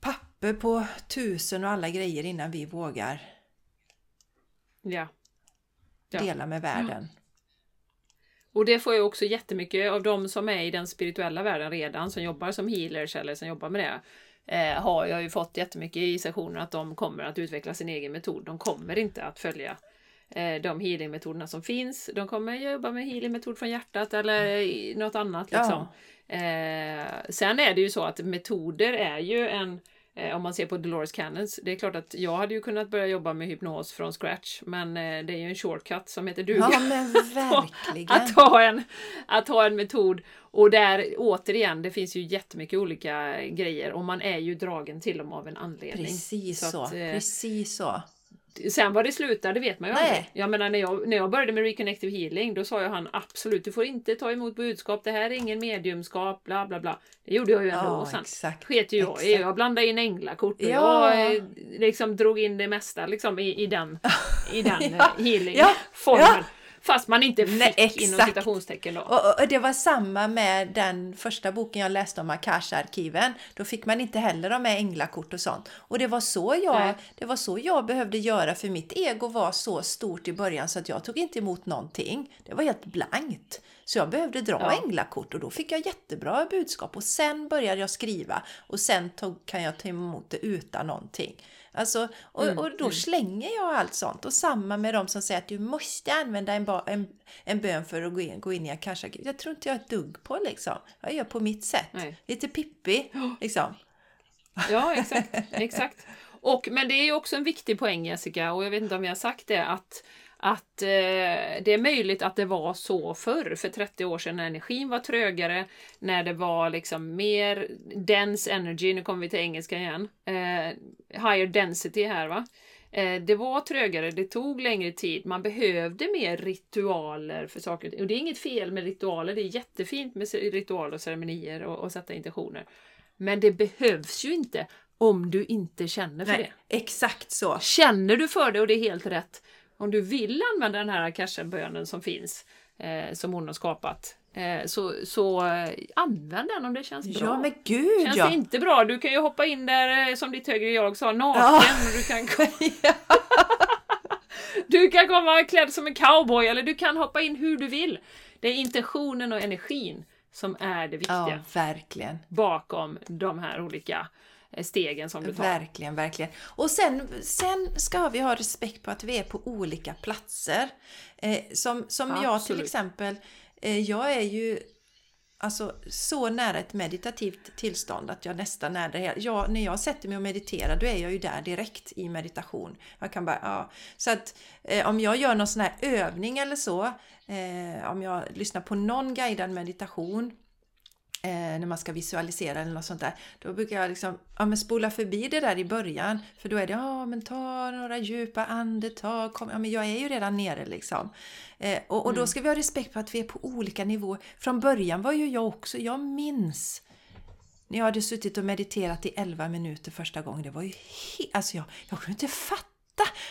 papper på tusen och alla grejer innan vi vågar Ja. Ja. dela med världen. Och det får jag också jättemycket av de som är i den spirituella världen redan, som jobbar som healers eller som jobbar med det. Eh, har jag ju fått jättemycket i sessioner att de kommer att utveckla sin egen metod. De kommer inte att följa eh, de healingmetoderna som finns. De kommer jobba med healingmetod från hjärtat eller i något annat. Ja. Liksom. Eh, sen är det ju så att metoder är ju en eh, om man ser på Dolores Cannons, det är klart att jag hade ju kunnat börja jobba med hypnos från scratch, men eh, det är ju en shortcut som heter duga Ja men verkligen. att ha, en, att ha en metod. Och där återigen, det finns ju jättemycket olika grejer och man är ju dragen till dem av en anledning. Precis Så så. att, eh, Precis så. Sen vad det slutar, det vet man ju Nej. aldrig. Jag menar när jag, när jag började med Reconnective Healing, då sa ju han absolut, du får inte ta emot budskap, det här är ingen mediumskap, bla bla bla. Det gjorde jag ju ändå Ja, sen. exakt. Sket ju jag. Exakt. Jag blandade in änglakort och Ja. jag eh, liksom drog in det mesta liksom i, i den, i den Ja. ja. healing-formen. Ja. Fast man inte fick Nej, inom citationstecken då. Och, och det var samma med den första boken jag läste om Akasha-arkiven. Då fick man inte heller ha med änglakort och sånt. Och det var, så jag, Nej. det var så jag behövde göra för mitt ego var så stort i början så att jag tog inte emot någonting. Det var helt blankt. Så jag behövde dra Ja. änglakort och då fick jag jättebra budskap och sen började jag skriva och sen tog, kan jag ta emot det utan någonting. Alltså, och, Mm, och då slänger jag allt sånt. Och samma med de som säger att du måste använda en, ba, en, en bön för att gå in, gå in i akasha Jag tror inte jag är ett dugg på liksom. Jag gör på mitt sätt. Nej. Lite pippi liksom. Ja, exakt. exakt. Och, men det är ju också en viktig poäng Jessica, och jag vet inte om jag har sagt det, att, att eh, det är möjligt att det var så förr, för 30 år sedan när energin var trögare, när det var liksom mer dense energy, nu kommer vi till engelska igen, eh, higher density här va. Eh, det var trögare, det tog längre tid, man behövde mer ritualer för saker och det är inget fel med ritualer, det är jättefint med ritualer och ceremonier och, och sätta intentioner. Men det behövs ju inte om du inte känner för Nej, det. exakt så. Känner du för det och det är helt rätt. Om du vill använda den här akasha-bönen som finns, eh, som hon har skapat, eh, så, så eh, använd den om det känns bra. Ja men gud Känns ja! det inte bra, du kan ju hoppa in där eh, som ditt högre jag sa, naken. Ja. Och du, kan, du kan komma klädd som en cowboy eller du kan hoppa in hur du vill. Det är intentionen och energin som är det viktiga Ja, verkligen. bakom de här olika stegen som du tar. Verkligen, verkligen. Och sen, sen ska vi ha respekt på att vi är på olika platser. Eh, som som jag till exempel, eh, jag är ju alltså, så nära ett meditativt tillstånd att jag nästan är där. Jag, när jag sätter mig och mediterar då är jag ju där direkt i meditation. Jag kan bara, ja. Så att eh, om jag gör någon sån här övning eller så, eh, om jag lyssnar på någon guidad meditation eh, när man ska visualisera eller något sånt där. Då brukar jag liksom ja, men spola förbi det där i början. För då är det ja men ta några djupa andetag. Kom, ja, men jag är ju redan nere liksom. Eh, och, och då ska vi ha respekt på att vi är på olika nivåer. Från början var ju jag också, jag minns när jag hade suttit och mediterat i 11 minuter första gången. Det var ju helt, alltså jag, jag kunde inte fatta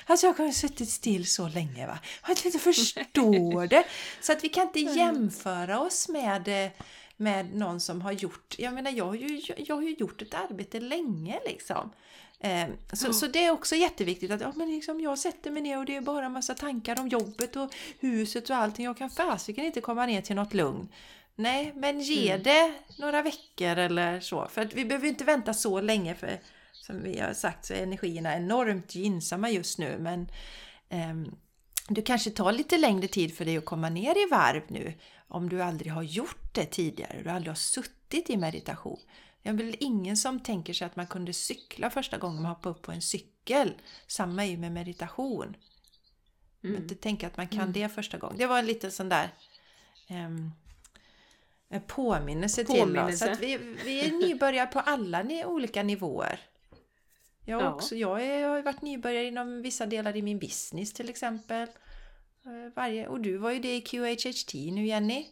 Alltså jag kunde ha suttit still så länge va. Jag inte förstår det. Så att vi kan inte jämföra oss med eh, med någon som har gjort, jag menar jag har ju, jag har ju gjort ett arbete länge liksom. Eh, så, Ja. så det är också jätteviktigt att ja, men liksom jag sätter mig ner och det är bara en massa tankar om jobbet och huset och allting. Jag kan fasiken inte komma ner till något lugn. Nej, men ge Mm. det några veckor eller så. För att vi behöver inte vänta så länge för som vi har sagt så är energierna enormt gynnsamma just nu. Men ehm, du kanske tar lite längre tid för dig att komma ner i varv nu om du aldrig har gjort det tidigare, du aldrig har suttit i meditation. Det är väl ingen som tänker sig att man kunde cykla första gången man hoppade upp på en cykel. Samma är ju med meditation. Mm. Inte tänka att man kan Mm. det första gången. Det var en liten sån där ehm, en påminnelse, till oss. Påminnelse. Att vi, vi är nybörjare på alla olika nivåer. Jag, Ja. också, jag, är, jag har varit nybörjare inom vissa delar i min business till exempel. Eh, Varje, och du var ju det i QHHT nu Jenny.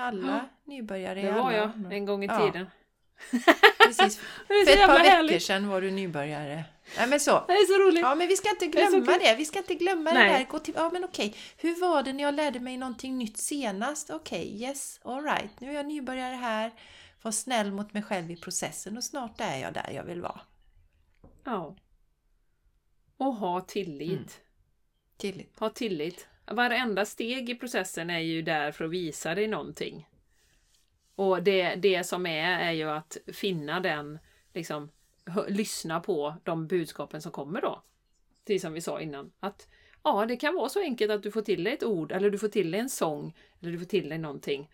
Alla Ja. nybörjare Det alla. var jag en gång i Ja. tiden. Precis. Det är För ett par jävla veckor härligt. sedan var du nybörjare. Nej men så. Det är så roligt. Ja men vi ska inte glömma kul. det. Vi ska inte glömma det Nej. där. Gå till, ja men okej. Hur var det när jag lärde mig någonting nytt senast? Okej, yes, alright. Nu är jag nybörjare här. Var snäll mot mig själv i processen och snart är jag där jag vill vara. Ja. Och ha tillit. Mm. Tillit. Ha tillit. Varenda steg i processen är ju där för att visa dig någonting. Och det, det som är, är ju att finna den, liksom, lyssna på de budskapen som kommer då. Det som vi sa innan. Att ja, det kan vara så enkelt att du får till dig ett ord, eller du får till dig en sång, eller du får till dig någonting.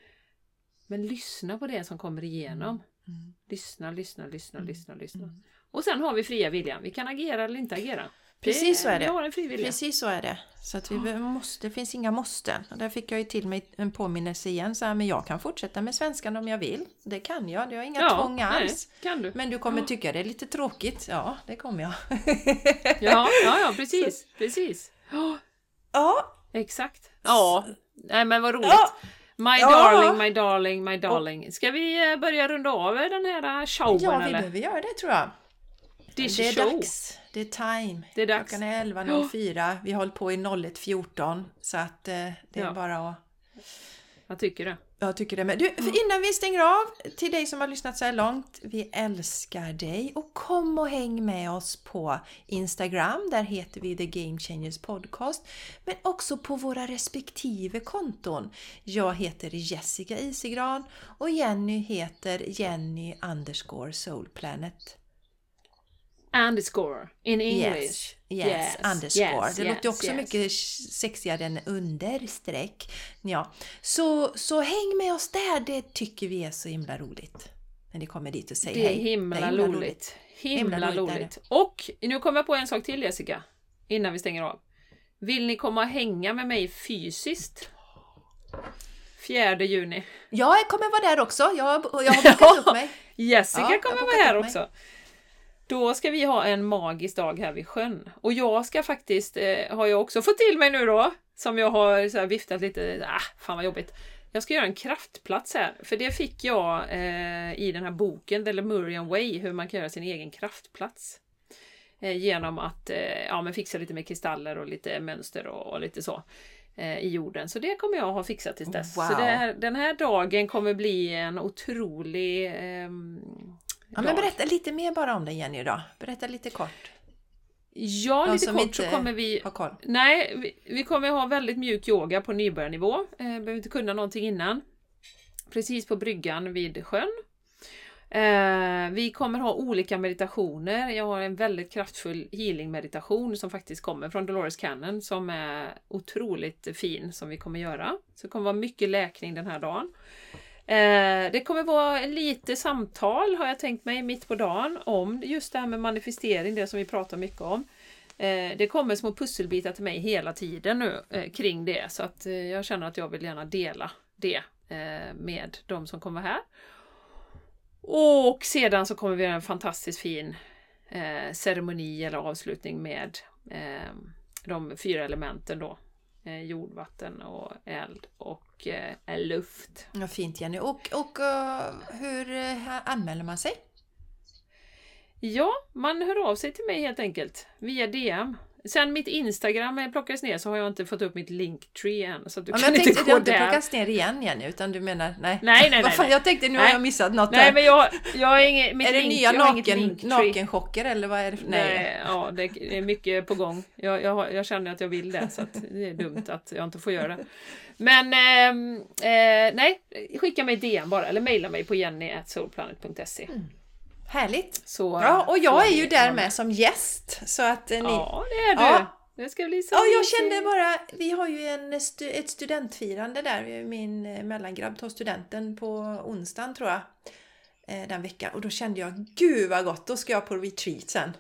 Men lyssna på det som kommer igenom. Mm. Lyssna, lyssna, lyssna, Mm. lyssna, lyssna. Mm. Och sen har vi fria viljan. Vi kan agera eller inte agera. Precis så är det. Precis så är det. Så att vi måste, det finns inga måsten. Och där fick jag ju till mig en påminnelse igen. Så här, men jag kan fortsätta med svenskan om jag vill. Det kan jag. Det har inga tvång alls. Nej, kan du. Men du kommer tycka det är lite tråkigt. Ja, det kommer jag. Ja, ja, ja precis. precis. Ja, ja, exakt. Ja, nej men vad roligt. Ja. My Ja. darling, my darling, my darling. Ska vi eh, börja runda av den här eh, showen ja vi eller? behöver göra det tror jag. Dish det är show. dags. Det är time. Det är dags. Klockan är 11.04. Vi har hållit på i 01.14 så att eh, det är Ja. bara att Jag tycker det. Jag tycker det med. Du, innan vi stänger av, till dig som har lyssnat så här långt, vi älskar dig och kom och häng med oss på Instagram, där heter vi The Game Changers Podcast, men också på våra respektive konton. Jag heter Jessica Isigran och Jenny heter Jenny underscore Soulplanet. Underscore in English. Yes, yes, underscore. yes, det låter yes, också yes. mycket sexigare än understreck. Ja. Så, så häng med oss där, det tycker vi är så himla roligt. När ni kommer dit och säger Det är hej. himla, Det är roligt. Himla, Himla roligt roligt. Och nu kommer jag på en sak till Jessica. Innan vi stänger av. Vill ni komma och hänga med mig fysiskt? 4 juni. Ja, jag kommer vara där också. Jag, har- jag har bokat upp mig. Jessica Ja, kommer vara här också. Då ska vi ha en magisk dag här vid sjön. Och jag ska faktiskt, eh, har jag också fått till mig nu då, som jag har så viftat lite, ah, fan vad jobbigt. Jag ska göra en kraftplats här, för det fick jag eh, i den här boken, The Lemurian Way, hur man kan göra sin egen kraftplats. Eh, genom att eh, ja, men fixa lite med kristaller och lite mönster och, och lite så eh, i jorden. Så det kommer jag ha fixat tills dess. Wow. Så här, den här dagen kommer bli en otrolig ehm, Ja, men berätta lite mer bara om det Jenny idag. Berätta lite kort. Ja, De lite som kort inte så kommer vi... Nej, vi, vi kommer ha väldigt mjuk yoga på nybörjarnivå. Eh, behöver inte kunna någonting innan. Precis på bryggan vid sjön. Eh, vi kommer ha olika meditationer. Jag har en väldigt kraftfull healing-meditation som faktiskt kommer från Dolores Cannon som är otroligt fin som vi kommer göra. Så det kommer vara mycket läkning den här dagen. Eh, det kommer vara lite samtal har jag tänkt mig mitt på dagen om just det här med manifestering, det som vi pratar mycket om. Eh, det kommer små pusselbitar till mig hela tiden nu eh, kring det så att eh, jag känner att jag vill gärna dela det eh, med de som kommer här. Och sedan så kommer vi göra en fantastiskt fin eh, ceremoni eller avslutning med de fyra elementen då. Eh, jord, vatten och eld och eh, luft. Ja, fint Jenny. Och, och eh, hur eh, anmäler man sig? Ja, man hör av sig till mig helt enkelt via DM. Sen mitt Instagram plockades ner så har jag inte fått upp mitt Linktree än. Så att du Ja, kan jag inte tänkte, det gå har inte plockats ner igen Jenny, utan du menar nej? Nej, nej, nej, nej. Jag tänkte nu har Nej. jag missat något Nej, där. men jag, jag har inget... Mitt är det link, nya har naken, nakenchocker eller vad är det? för- Nej, ja, det är mycket på gång. Jag, jag, har- jag känner att jag vill det, så att det är dumt att jag inte får göra det. Men ehm, eh, nej, skicka mig DM bara, eller mejla mig på jenny.soulplanet.se. Härligt! Så, Ja, och jag är ju där med som gäst. Så att eh, ni... Ja, det är du. Ja. Det ska bli så Ja, jag kände bara, vi har ju en, ett studentfirande där, min eh, mellangrabb tar studenten på onsdagen tror jag, eh, den veckan. Och då kände jag, gud vad gott, då ska jag på retreat sen.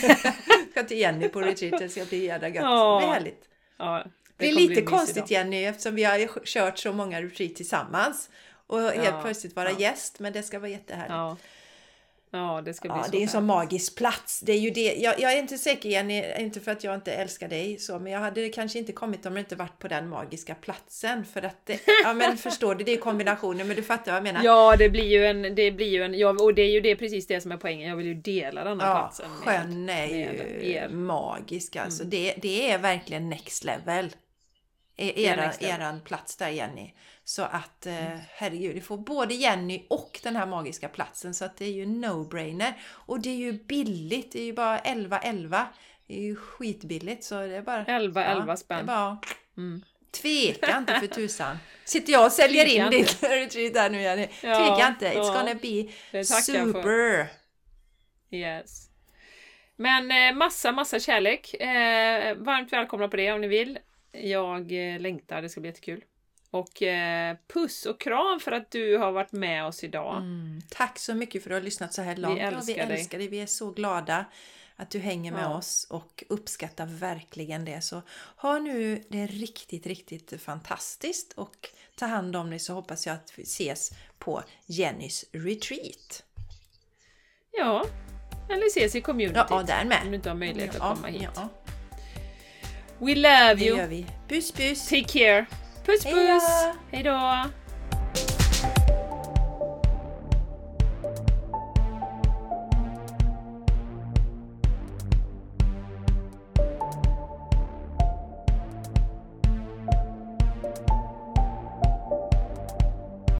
ska till Jenny på retreat, det ska bli jädra gött. Ja. Det är härligt. Ja, Det är lite bli konstigt. Jenny eftersom vi har kört så många retreat tillsammans. Och helt Ja, plötsligt vara ja. gäst, men det ska vara jättehärligt. Ja. det ska bli Ja, så det är en sån magisk plats. Det är ju det. Jag, jag är inte säker Jenny, inte för att jag inte älskar dig så, men jag hade kanske inte kommit om jag inte varit på den magiska platsen. För att det, ja men förstår du, det är kombinationen, men du fattar vad jag menar. Ja, det blir ju en, det blir ju en, ja, och det är ju det precis det som är poängen. Jag vill ju dela den här Ja, platsen med, sjön är ju er. magisk alltså. Mm. Det, det är verkligen next level. E- är Era, next level. eran plats där Jenny. Så att eh, herregud, du får både Jenny och den här magiska platsen. Så att det är ju no-brainer. Och det är ju billigt, det är ju bara 11-11. Det är ju skitbilligt så det är bara... 11, 11 Det är spänn. bara... Mm. Tveka inte för tusan. Sitter jag och säljer Tveka in ditt retreat där nu Jenny. Ja, Tveka inte, it's ja. gonna be super. Yes. Men eh, massa, massa kärlek. Eh, varmt välkomna på det om ni vill. Jag eh, längtar, det ska bli jättekul. Och eh, puss och kram för att du har varit med oss idag. Mm, tack så mycket för att du har lyssnat så här långt. älskar ja, vi dig. älskar dig. Vi är så glada att du hänger med Ja. oss och uppskattar verkligen det. Så ha nu det riktigt, riktigt fantastiskt och ta hand om dig så hoppas jag att vi ses på Jennys retreat. Ja, eller ses i communityt. Ja, där med. Om du inte har möjlighet att Ja, komma hit. ja, We love det you. gör vi. Puss puss! Take care. Puss puss! Hej då!